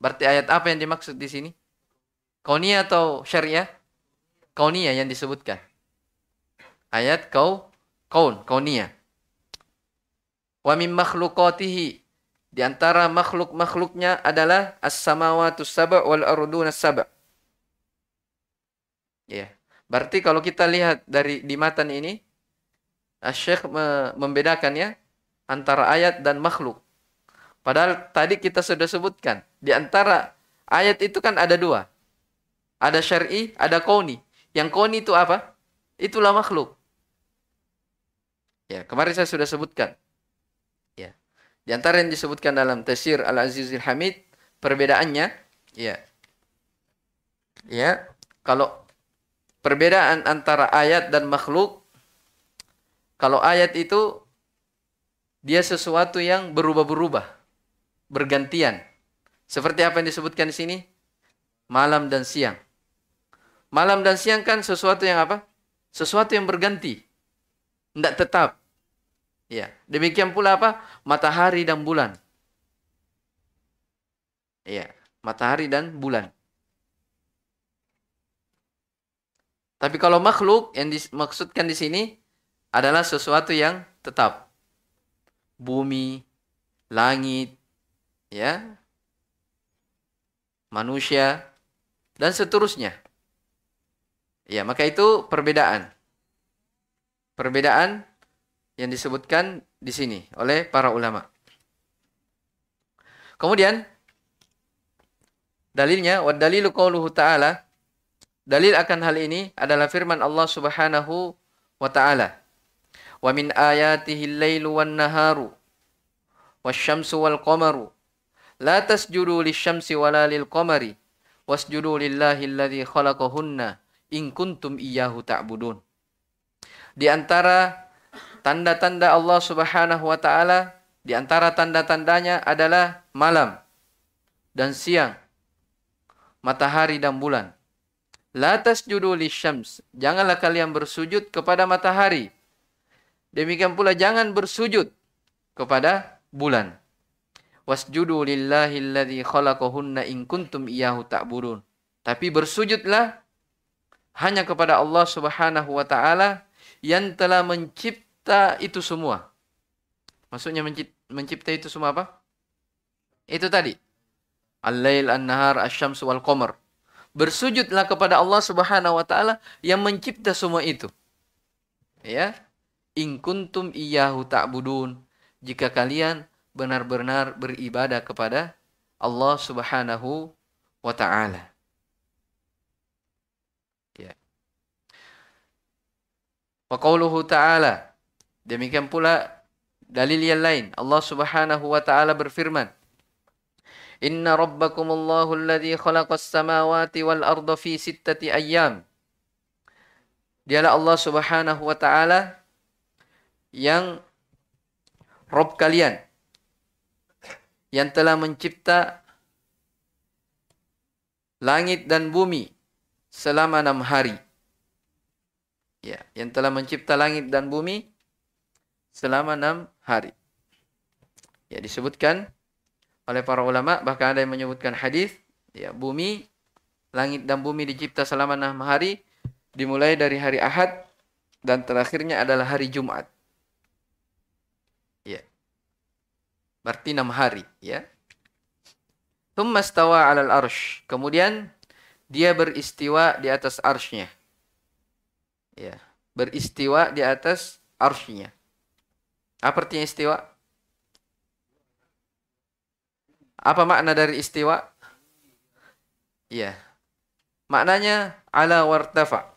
Berarti ayat apa yang dimaksud di sini? Kaunia atau syariah? Kaunia yang disebutkan. Ayat kau kaun, kaunia. Wa min makhluqatihi di antara makhluk-makhluknya adalah as-samawatu sab' wal arduna sab'. Ya. Berarti kalau kita lihat dari di matan ini Syekh membedakan ya antara ayat dan makhluk. Padahal tadi kita sudah sebutkan di antara ayat itu kan ada dua. Ada syar'i, ada kauni. Yang kauni itu apa? Itulah makhluk. Ya, kemarin saya sudah sebutkan. Di antara yang disebutkan dalam Tafsir Al-Azizil Hamid, perbedaannya, ya. Ya, kalau perbedaan antara ayat dan makhluk, kalau ayat itu dia sesuatu yang berubah-berubah, bergantian. Seperti apa yang disebutkan di sini? Malam dan siang. Malam dan siang kan sesuatu yang apa? Sesuatu yang berganti. Tidak tetap. Ya, demikian pula apa? Matahari dan bulan. Ya, matahari dan bulan. Tapi kalau makhluk yang dimaksudkan di sini adalah sesuatu yang tetap. Bumi, langit, ya, manusia, dan seterusnya. Ya, maka itu perbedaan. Perbedaan yang disebutkan di sini oleh para ulama. Kemudian dalilnya wa dalilu qauluhu ta'ala dalil akan hal ini adalah firman Allah Subhanahu wa taala. Wa min ayatihi al-lailu wan naharu wasyamsu wal qamaru la tasjudu lisyamsi wala lil qamari wasjudu lillahi alladhi khalaqahunna in kuntum iyyahu ta'budun. Di antara tanda-tanda Allah Subhanahu wa taala di antara tanda-tandanya adalah malam dan siang, matahari dan bulan. La tasjudu lisyams. Janganlah kalian bersujud kepada matahari. Demikian pula jangan bersujud kepada bulan. Wasjudu lillahi alladhi khalaqahunna in kuntum iyyahu ta'budun. Tapi bersujudlah hanya kepada Allah Subhanahu wa taala yang telah mencipta mencipta itu semua. Maksudnya mencipta itu semua apa? Itu tadi. Al-lail, an-nahar, asy-syamsu wal qamar. Bersujudlah kepada Allah Subhanahu wa taala yang mencipta semua itu. Ya. In kuntum iyyahu ta'budun. Jika kalian benar-benar beribadah kepada Allah Subhanahu wa taala. Ya. Wa qauluhu ta'ala demikian pula dalil yang lain Allah Subhanahu wa taala berfirman Inna rabbakumullahu alladhi khalaqas samawati wal arda fi sittati ayyam Dialah Allah Subhanahu wa taala yang Rob kalian yang telah mencipta langit dan bumi selama enam hari. Ya, yang telah mencipta langit dan bumi selama enam hari. Ya, disebutkan oleh para ulama, bahkan ada yang menyebutkan hadis, ya, bumi, langit dan bumi dicipta selama enam hari, dimulai dari hari Ahad dan terakhirnya adalah hari Jumat. Berarti enam hari, ya. Thumma stawa 'alal arsh. Kemudian dia beristiwa di atas arshnya. Ya, beristiwa di atas arshnya. Apa artinya istiwa? Apa makna dari istiwa? Ya. Maknanya ala wartafa.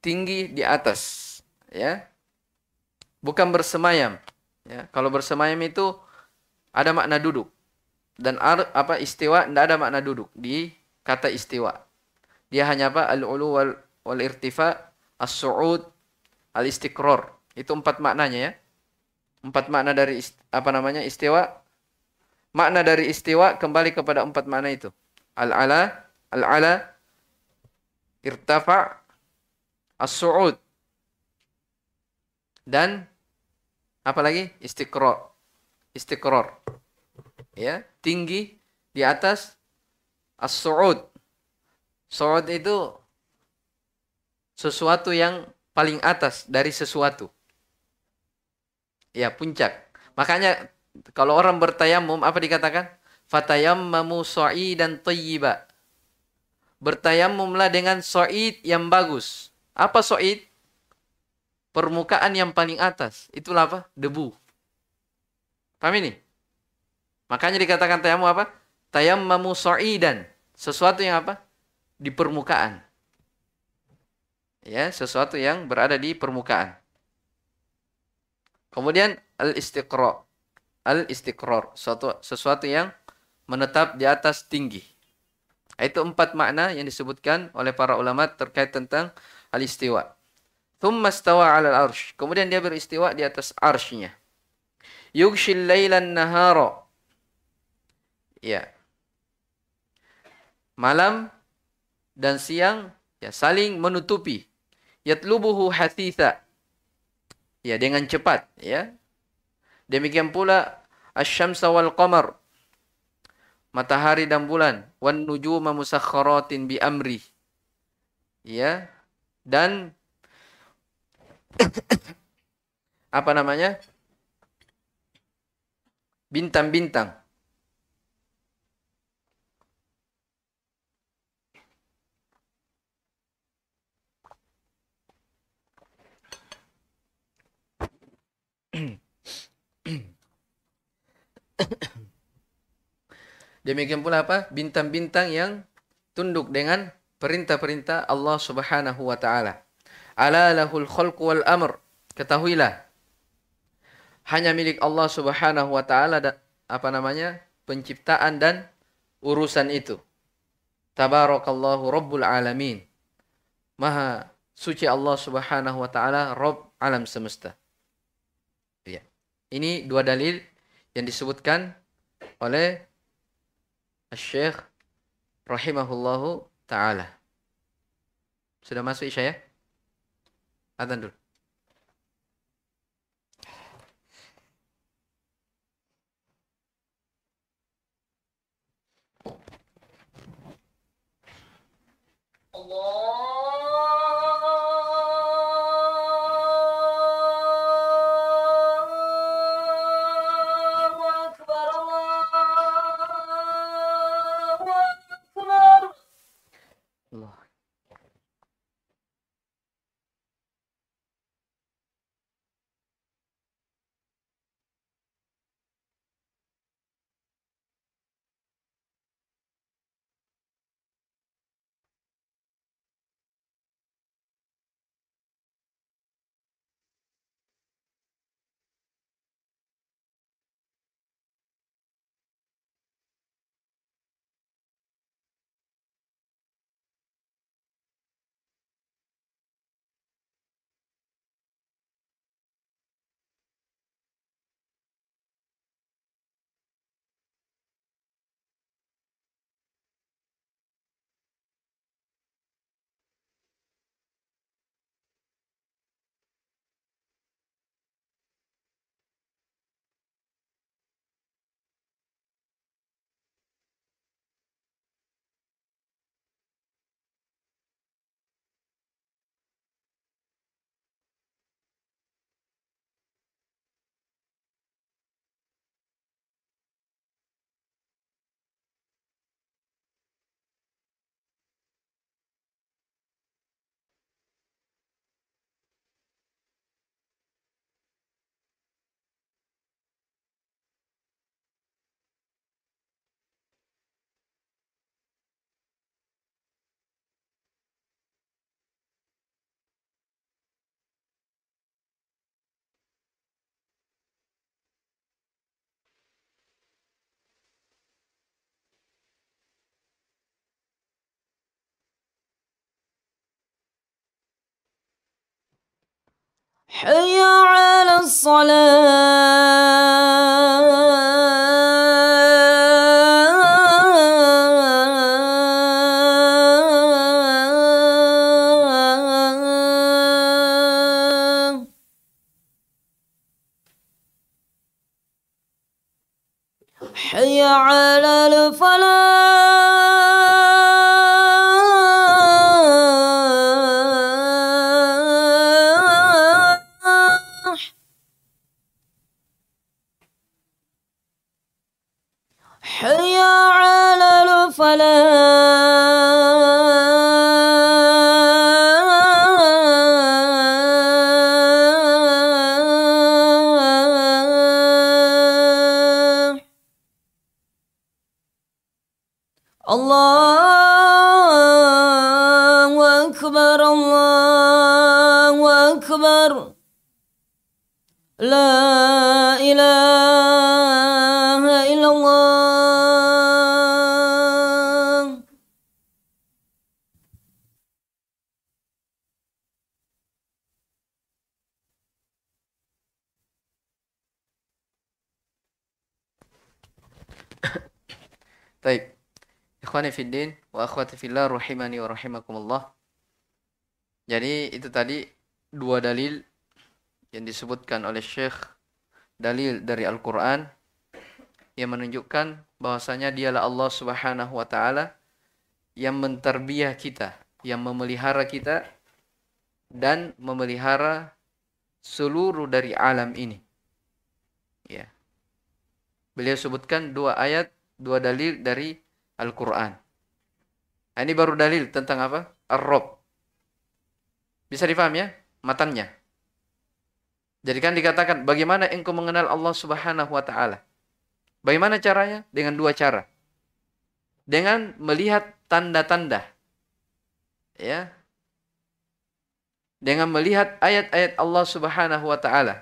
Tinggi di atas, ya. Bukan bersemayam. Ya, kalau bersemayam itu ada makna duduk. Dan ar, apa istiwa tidak ada makna duduk di kata istiwa. Dia hanya apa al-ulu wal, wal irtifa, as-su'ud, al-istiqrar. Itu empat maknanya ya. Empat makna dari apa namanya istiwa. Makna dari istiwa kembali kepada empat makna itu. Al-ala, al-ala, irtafa, as-su'ud. Dan apa lagi? Istiqrar istiqrar. Ya, tinggi di atas as-su'ud. Su'ud itu sesuatu yang paling atas dari sesuatu. Ya, puncak. Makanya kalau orang bertayamum apa dikatakan? Fatayammamu dan thayyiba. Bertayamumlah dengan sa'id yang bagus. Apa sa'id? Permukaan yang paling atas. Itulah apa? Debu. Paham ini? Makanya dikatakan tayammum apa? Tayammamu sa'idan. Sesuatu yang apa? Di permukaan. Ya, sesuatu yang berada di permukaan. Kemudian al-istiqra. Al-istiqrar. Sesuatu, sesuatu yang menetap di atas tinggi. Itu empat makna yang disebutkan oleh para ulama terkait tentang al-istiwa. Thumma stawa 'ala al-arsh. Kemudian dia beristiwa di atas arshnya yugshil lailan nahara. Ya. Malam dan siang ya saling menutupi. Yatlubuhu hathitha. Ya dengan cepat ya. Demikian pula asy-syamsa wal qamar. Matahari dan bulan wan nujuma musakhkharatin bi amri. Ya. Dan apa namanya? bintang-bintang. Demikian pula apa? Bintang-bintang yang tunduk dengan perintah-perintah Allah Subhanahu wa taala. Ala lahul wal amr. Ketahuilah hanya milik Allah Subhanahu wa taala apa namanya? penciptaan dan urusan itu. Tabarakallahu rabbul alamin. Maha suci Allah Subhanahu wa taala Rabb alam semesta. Ya. Ini dua dalil yang disebutkan oleh Syekh rahimahullahu taala. Sudah masuk Isya ya? Adzan dulu. حي على الصلاة. Fillah rahimani wa rahimakumullah. Jadi itu tadi dua dalil yang disebutkan oleh Syekh dalil dari Al-Qur'an yang menunjukkan bahwasanya dialah Allah Subhanahu wa taala yang menterbiah kita, yang memelihara kita dan memelihara seluruh dari alam ini. Ya. Beliau sebutkan dua ayat, dua dalil dari Al-Quran. Nah, ini baru dalil tentang apa? Ar-Rob. Bisa difaham ya? Matannya. Jadi kan dikatakan, bagaimana engkau mengenal Allah subhanahu wa ta'ala? Bagaimana caranya? Dengan dua cara. Dengan melihat tanda-tanda. Ya. Dengan melihat ayat-ayat Allah subhanahu wa ta'ala.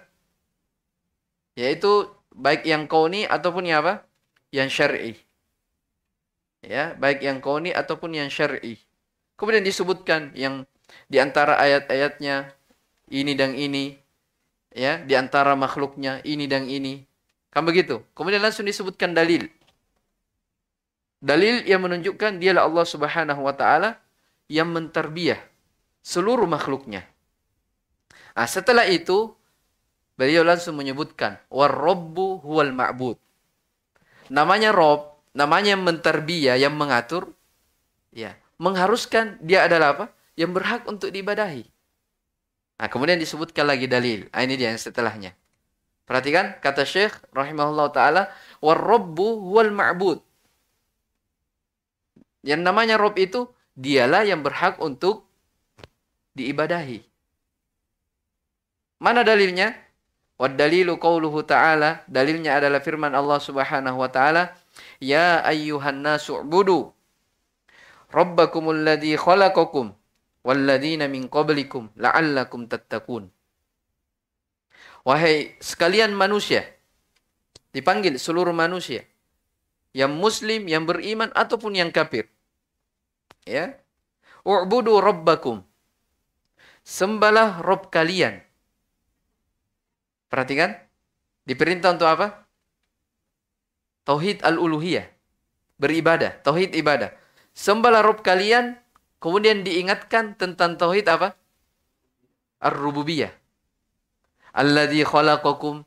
Yaitu baik yang kauni ataupun yang apa? Yang syar'i. Ya, baik yang kauni ataupun yang syar'i. Kemudian disebutkan yang di antara ayat-ayatnya ini dan ini, ya, di antara makhluknya ini dan ini. Kan begitu. Kemudian langsung disebutkan dalil. Dalil yang menunjukkan dialah Allah Subhanahu wa taala yang menterbiah seluruh makhluknya. Nah, setelah itu beliau langsung menyebutkan warrabbu huwal ma'bud. Namanya Rob, namanya yang menterbiah, yang mengatur, ya, mengharuskan dia adalah apa? Yang berhak untuk diibadahi. Nah, kemudian disebutkan lagi dalil. Nah, ini dia yang setelahnya. Perhatikan kata Syekh rahimahullah taala warrabbu huwal ma'bud. Yang namanya Rob itu dialah yang berhak untuk diibadahi. Mana dalilnya? Wad dalilu qauluhu ta'ala, dalilnya adalah firman Allah Subhanahu wa taala, "Ya ayyuhan nasu ubudu rabbakumul ladzi khalaqakum walladzina min qablikum la'allakum tattaqun." Wahai sekalian manusia, dipanggil seluruh manusia, yang muslim, yang beriman ataupun yang kafir. Ya. U'budu rabbakum. Sembahlah Rob kalian. Perhatikan. Diperintah untuk apa? Tauhid al-uluhiyah. Beribadah. Tauhid ibadah. Sembahlah Rob kalian. Kemudian diingatkan tentang tauhid apa? Ar-rububiyah. Alladhi khalaqakum.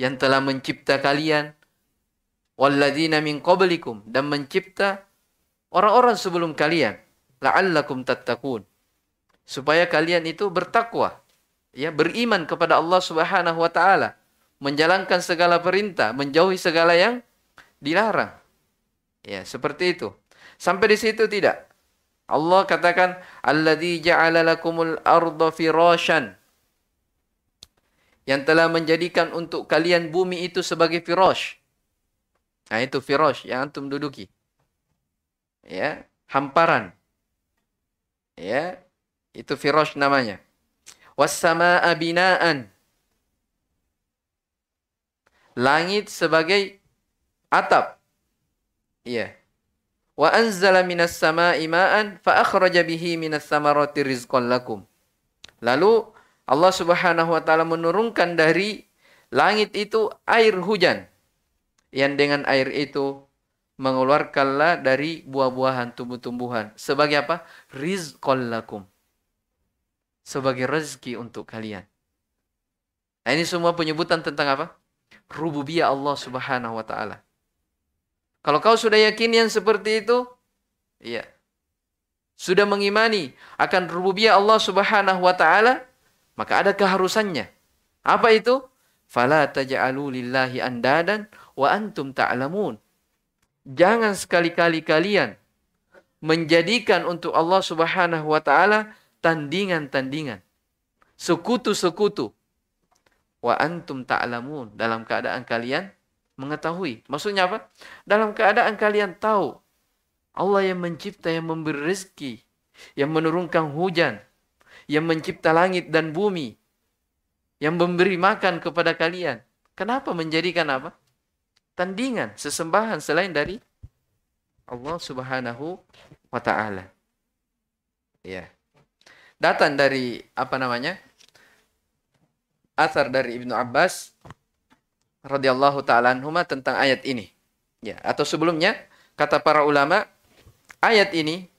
Yang telah mencipta kalian. Walladzina min qablikum. Dan mencipta orang-orang sebelum kalian. La'allakum tattaqun. Supaya kalian itu bertakwa ya beriman kepada Allah Subhanahu wa taala, menjalankan segala perintah, menjauhi segala yang dilarang. Ya, seperti itu. Sampai di situ tidak. Allah katakan alladzi ja'ala lakumul arda firasyan. Yang telah menjadikan untuk kalian bumi itu sebagai firash. Nah, itu firash yang antum duduki. Ya, hamparan. Ya, itu firash namanya wassama'a binaan. Langit sebagai atap. Iya. Wa anzala minas sama'i ma'an fa akhraja bihi minas samarati rizqan lakum. Lalu Allah Subhanahu wa taala menurunkan dari langit itu air hujan yang dengan air itu mengeluarkanlah dari buah-buahan tumbuh-tumbuhan sebagai apa? Rizqal lakum. Sebagai rezeki untuk kalian. Nah, ini semua penyebutan tentang apa? Rububiyah Allah Subhanahu wa taala. Kalau kau sudah yakin yang seperti itu, iya. Sudah mengimani akan rububiyah Allah Subhanahu wa taala, maka ada keharusannya. Apa itu? Fala taj'alu lillahi andadan wa antum ta'lamun. Jangan sekali-kali kalian menjadikan untuk Allah Subhanahu wa taala tandingan-tandingan, sekutu-sekutu. Wa antum ta'lamun dalam keadaan kalian mengetahui. Maksudnya apa? Dalam keadaan kalian tahu Allah yang mencipta, yang memberi rezeki, yang menurunkan hujan, yang mencipta langit dan bumi, yang memberi makan kepada kalian. Kenapa menjadikan apa? Tandingan, sesembahan selain dari Allah Subhanahu wa taala. Ya. Datang dari apa namanya? Asar dari Ibnu Abbas radhiyallahu taala anhuma tentang ayat ini. Ya, atau sebelumnya kata para ulama ayat ini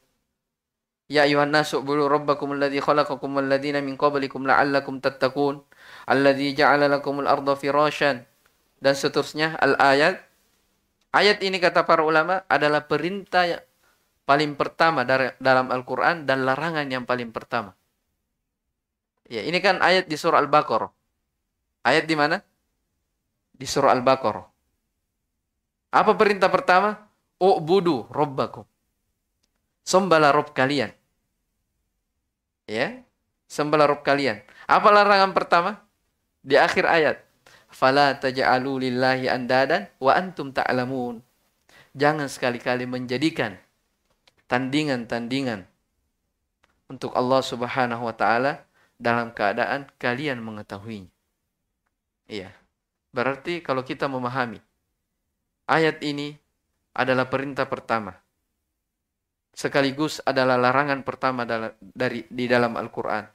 Ya ayuhan nasu bulu rabbakum alladhi khalaqakum walladhina min qablikum la'allakum tattaqun alladhi ja'ala lakumul arda firasyan dan seterusnya al-ayat ayat ini kata para ulama adalah perintah paling pertama dari dalam Al-Qur'an dan larangan yang paling pertama. Ya, ini kan ayat di surah Al-Baqarah. Ayat di mana? Di surah Al-Baqarah. Apa perintah pertama? U'budu rabbakum. Sembahlah Rob kalian. Ya, sembahlah Rob kalian. Apa larangan pertama? Di akhir ayat. Fala taj'alu lillahi andadan wa antum ta'lamun. Jangan sekali-kali menjadikan tandingan-tandingan untuk Allah Subhanahu wa taala dalam keadaan kalian mengetahuinya. Iya. Berarti kalau kita memahami ayat ini adalah perintah pertama sekaligus adalah larangan pertama dari di dalam Al-Qur'an.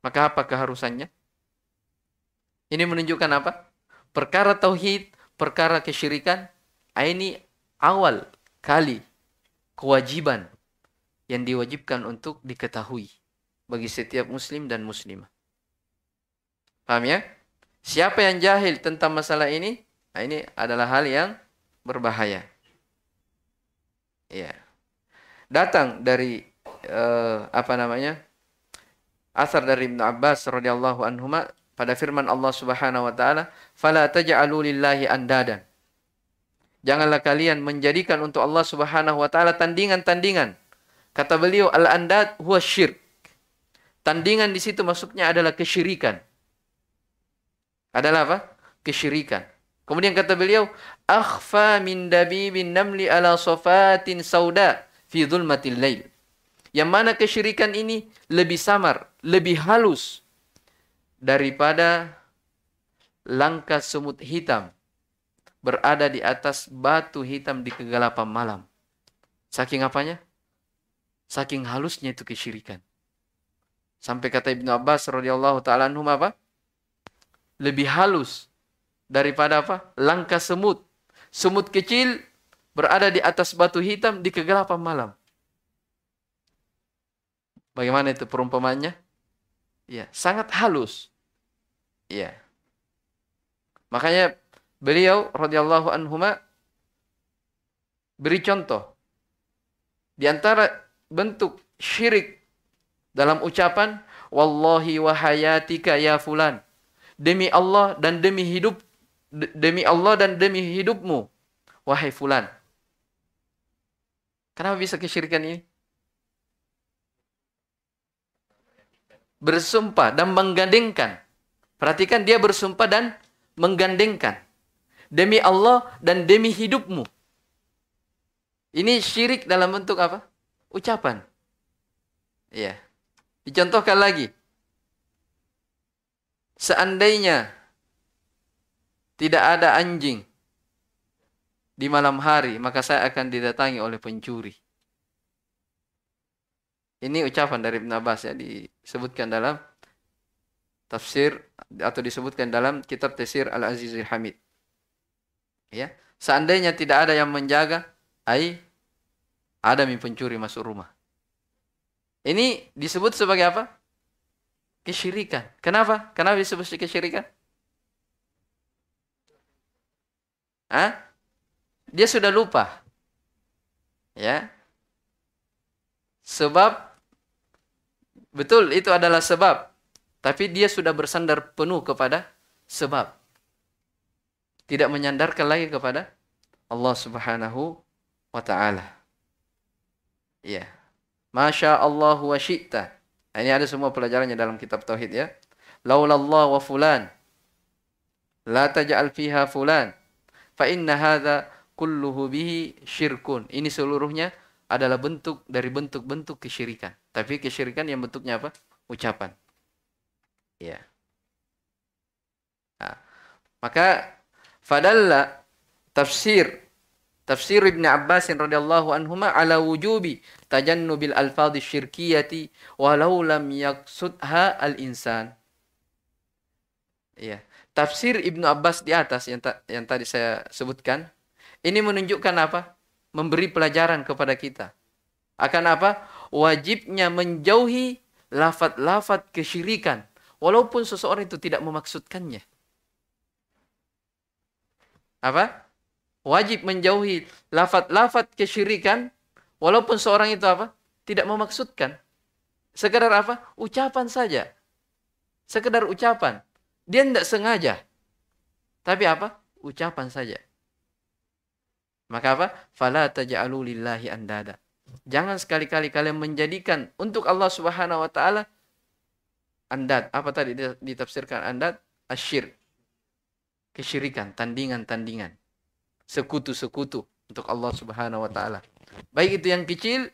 Maka apa keharusannya? Ini menunjukkan apa? Perkara tauhid, perkara kesyirikan, ah, ini awal kali kewajiban yang diwajibkan untuk diketahui bagi setiap muslim dan muslimah. Paham ya? Siapa yang jahil tentang masalah ini? Nah, ini adalah hal yang berbahaya. Ya datang dari uh, apa namanya asar dari Ibnu Abbas radhiyallahu anhuma pada firman Allah Subhanahu wa taala fala taj'alu lillahi andadan Janganlah kalian menjadikan untuk Allah Subhanahu wa taala tandingan-tandingan. Kata beliau al-andad huwa syirk. Tandingan di situ maksudnya adalah kesyirikan. Adalah apa? Kesyirikan. Kemudian kata beliau, akhfa min dabibin namli ala sofatin sauda fi dhulmatil lail. Yang mana kesyirikan ini lebih samar, lebih halus daripada langkah semut hitam berada di atas batu hitam di kegelapan malam. Saking apanya? Saking halusnya itu kesyirikan. Sampai kata Ibnu Abbas radhiyallahu taala anhum apa? Lebih halus daripada apa? Langkah semut. Semut kecil berada di atas batu hitam di kegelapan malam. Bagaimana itu perumpamannya? Ya, sangat halus. Ya. Makanya beliau radhiyallahu anhuma beri contoh di antara bentuk syirik dalam ucapan wallahi wa hayatika ya fulan demi Allah dan demi hidup demi Allah dan demi hidupmu wahai fulan Kenapa bisa kesyirikan ini? Bersumpah dan menggandengkan. Perhatikan dia bersumpah dan menggandengkan. Demi Allah dan demi hidupmu. Ini syirik dalam bentuk apa? Ucapan. Iya. Dicontohkan lagi. Seandainya tidak ada anjing di malam hari, maka saya akan didatangi oleh pencuri. Ini ucapan dari Ibn Abbas ya disebutkan dalam tafsir atau disebutkan dalam kitab tafsir Al-Azizul Hamid. Ya, seandainya tidak ada yang menjaga, ai ada yang pencuri masuk rumah. Ini disebut sebagai apa? Kesyirikan. Kenapa? Kenapa disebut kesyirikan? Hah? Dia sudah lupa. Ya. Sebab betul itu adalah sebab. Tapi dia sudah bersandar penuh kepada sebab. Tidak menyandarkan lagi kepada Allah Subhanahu wa taala. Ya. Masya Allah wa syi'ta. Ini ada semua pelajarannya dalam kitab tauhid ya. Laulallah wa fulan. La taj'al fiha fulan. Fa inna hadha kulluhu bihi syirkun. Ini seluruhnya adalah bentuk dari bentuk-bentuk kesyirikan. Tapi kesyirikan yang bentuknya apa? Ucapan. Ya. Nah, maka fadalla tafsir tafsir Ibn Abbas radhiyallahu anhuma ala wujubi tajannubil alfadhi syirkiyati walau lam yaksudha al insan. Ya. Tafsir Ibnu Abbas di atas yang ta yang tadi saya sebutkan ini menunjukkan apa? Memberi pelajaran kepada kita. Akan apa? Wajibnya menjauhi lafat-lafat kesyirikan Walaupun seseorang itu tidak memaksudkannya. Apa? Wajib menjauhi lafat-lafat kesyirikan walaupun seorang itu apa? Tidak memaksudkan. Sekedar apa? Ucapan saja. Sekedar ucapan. Dia tidak sengaja. Tapi apa? Ucapan saja. Maka apa? Fala taj'alu lillahi andada. Jangan sekali-kali kalian menjadikan untuk Allah Subhanahu wa taala Andat. Apa tadi ditafsirkan andat? Asyir. Kesyirikan, tandingan-tandingan. Sekutu-sekutu untuk Allah Subhanahu wa taala. Baik itu yang kecil,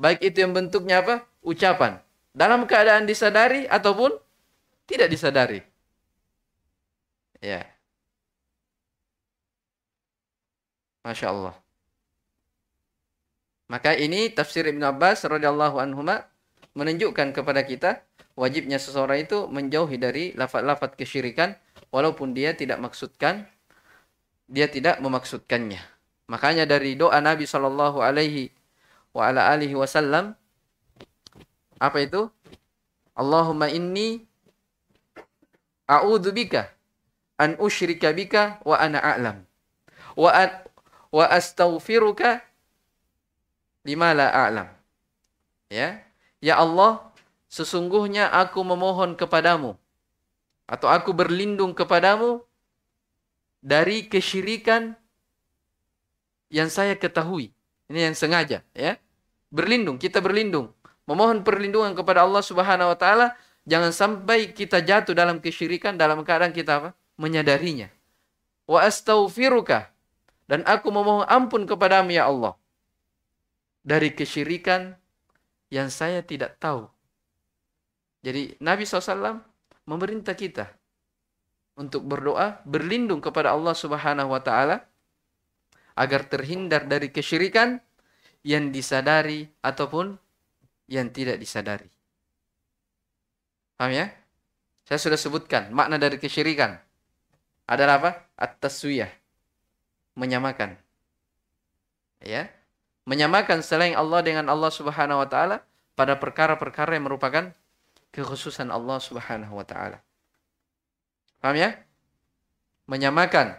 baik itu yang bentuknya apa? Ucapan. Dalam keadaan disadari ataupun tidak disadari. Ya. Masya Allah. Maka ini tafsir Ibn Abbas radhiyallahu anhu menunjukkan kepada kita wajibnya seseorang itu menjauhi dari lafaz-lafaz kesyirikan walaupun dia tidak maksudkan dia tidak memaksudkannya. Makanya dari doa Nabi Shallallahu alaihi wa ala alihi wasallam apa itu? Allahumma inni a'udzu bika an usyrika bika wa ana a'lam wa an, wa astaghfiruka lima la a'lam. Ya. Ya Allah, sesungguhnya aku memohon kepadamu atau aku berlindung kepadamu dari kesyirikan yang saya ketahui. Ini yang sengaja, ya. Berlindung, kita berlindung. Memohon perlindungan kepada Allah Subhanahu wa taala, jangan sampai kita jatuh dalam kesyirikan dalam keadaan kita apa? menyadarinya. Wa astaghfiruka dan aku memohon ampun kepadamu ya Allah dari kesyirikan yang saya tidak tahu jadi Nabi SAW memerintah kita untuk berdoa, berlindung kepada Allah Subhanahu wa taala agar terhindar dari kesyirikan yang disadari ataupun yang tidak disadari. Paham ya? Saya sudah sebutkan makna dari kesyirikan. Adalah apa? At-taswiyah. Menyamakan. Ya. Menyamakan selain Allah dengan Allah Subhanahu wa taala pada perkara-perkara yang merupakan kekhususan Allah Subhanahu wa taala. Paham ya? Menyamakan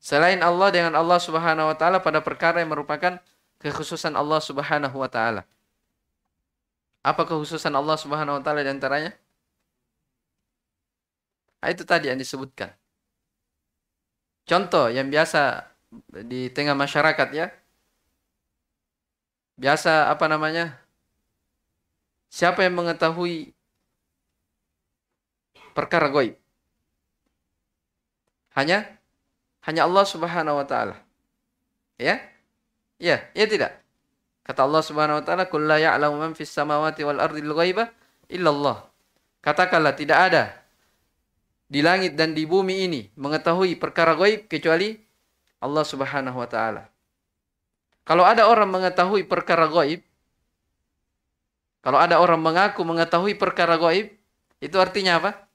selain Allah dengan Allah Subhanahu wa taala pada perkara yang merupakan kekhususan Allah Subhanahu wa taala. Apa kekhususan Allah Subhanahu wa taala di antaranya? Nah, itu tadi yang disebutkan. Contoh yang biasa di tengah masyarakat ya. Biasa apa namanya? Siapa yang mengetahui perkara goib. Hanya hanya Allah Subhanahu wa taala. Ya? Ya, ya tidak. Kata Allah Subhanahu wa taala, "Qul la ya'lamu man fis samawati wal ardi ghaiba illa Allah." Katakanlah tidak ada di langit dan di bumi ini mengetahui perkara goib kecuali Allah Subhanahu wa taala. Kalau ada orang mengetahui perkara goib, kalau ada orang mengaku mengetahui perkara goib, itu artinya apa?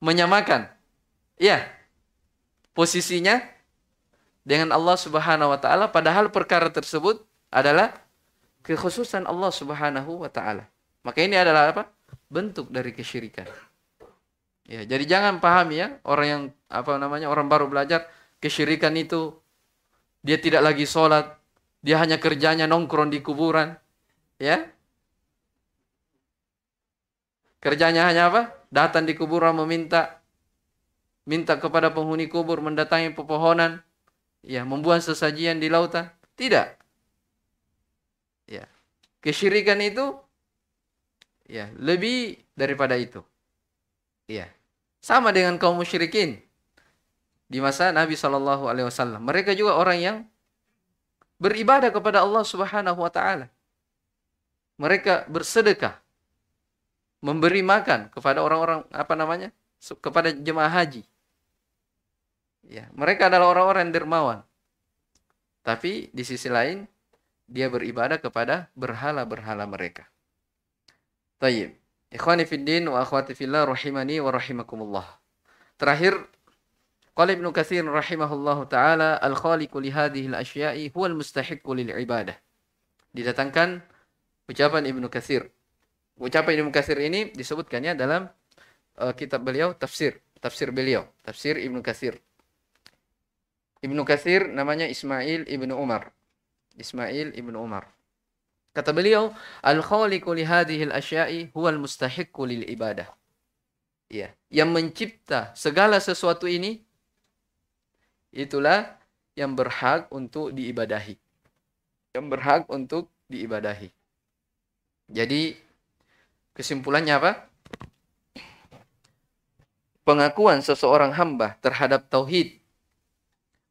menyamakan ya posisinya dengan Allah Subhanahu wa taala padahal perkara tersebut adalah kekhususan Allah Subhanahu wa taala. Maka ini adalah apa? bentuk dari kesyirikan. Ya, jadi jangan pahami ya orang yang apa namanya orang baru belajar kesyirikan itu dia tidak lagi sholat, dia hanya kerjanya nongkrong di kuburan, ya. Kerjanya hanya apa? Datang di kuburan meminta minta kepada penghuni kubur mendatangi pepohonan, ya, membuang sesajian di lautan. Tidak. Ya. Kesyirikan itu ya, lebih daripada itu. Ya. Sama dengan kaum musyrikin di masa Nabi Shallallahu alaihi wasallam. Mereka juga orang yang beribadah kepada Allah Subhanahu wa taala. Mereka bersedekah, memberi makan kepada orang-orang apa namanya? kepada jemaah haji. Ya, mereka adalah orang-orang dermawan. Tapi di sisi lain dia beribadah kepada berhala-berhala mereka. Tayyib. Ikhwani fiddin wa akhwati fillah rahimani wa rahimakumullah. Terakhir qala Ibnu Katsir rahimahullahu taala al-khaliqu li hadhihi al-asya'i huwa al-mustahiqqu lil ibadah. Didatangkan ucapan Ibnu Katsir. Ucapan Ibnu Katsir ini disebutkannya dalam uh, kitab beliau tafsir, tafsir beliau, tafsir Ibnu Katsir. Ibnu Katsir namanya Ismail Ibnu Umar. Ismail Ibnu Umar. Kata beliau, al-khaliqu li hadhihi al-asya'i huwa al-mustahiqqu lil ibadah. Ya, yang mencipta segala sesuatu ini itulah yang berhak untuk diibadahi. Yang berhak untuk diibadahi. Jadi kesimpulannya apa? Pengakuan seseorang hamba terhadap tauhid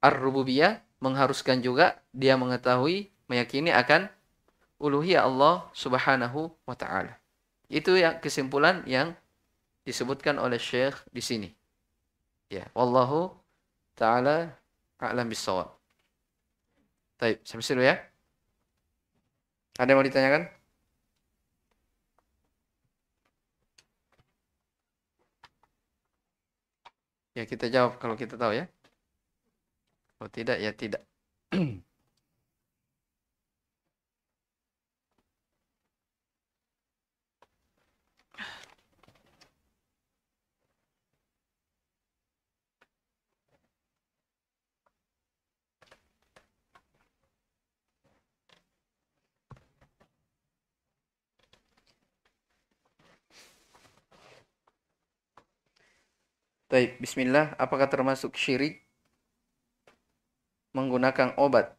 ar-rububiyah mengharuskan juga dia mengetahui, meyakini akan uluhiyah Allah Subhanahu wa taala. Itu yang kesimpulan yang disebutkan oleh Syekh di sini. Ya, wallahu taala a'lam bissawab. Baik, sampai situ ya. Ada yang mau ditanyakan? Ya kita jawab kalau kita tahu ya. Kalau tidak ya tidak. Baik, bismillah. Apakah termasuk syirik menggunakan obat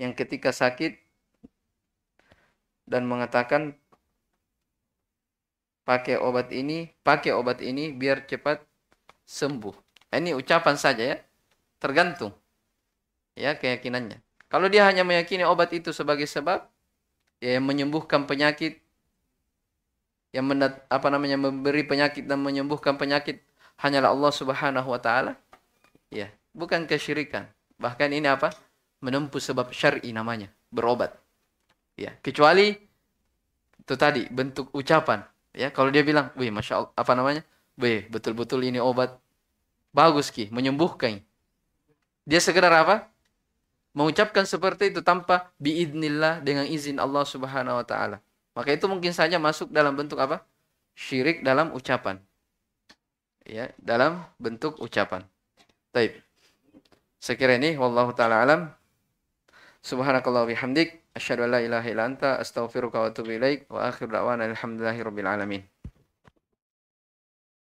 yang ketika sakit dan mengatakan pakai obat ini, pakai obat ini biar cepat sembuh. Ini ucapan saja ya. Tergantung ya keyakinannya. Kalau dia hanya meyakini obat itu sebagai sebab ya menyembuhkan penyakit yang mendat, apa namanya memberi penyakit dan menyembuhkan penyakit hanyalah Allah Subhanahu wa taala. Ya, bukan kesyirikan. Bahkan ini apa? Menempuh sebab syar'i namanya, berobat. Ya, kecuali itu tadi bentuk ucapan. Ya, kalau dia bilang, "Wih, Masya Allah, apa namanya? Wih, betul-betul ini obat bagus ki, menyembuhkan." Dia sekedar apa? Mengucapkan seperti itu tanpa biidnillah dengan izin Allah Subhanahu wa taala. Maka itu mungkin saja masuk dalam bentuk apa? Syirik dalam ucapan ya dalam bentuk ucapan. Taib. Sekira ini wallahu taala alam. Subhanakallah bihamdik asyhadu an la ilaha illa anta astaghfiruka wa atubu ilaik wa akhir da'wana alhamdulillahi rabbil alamin.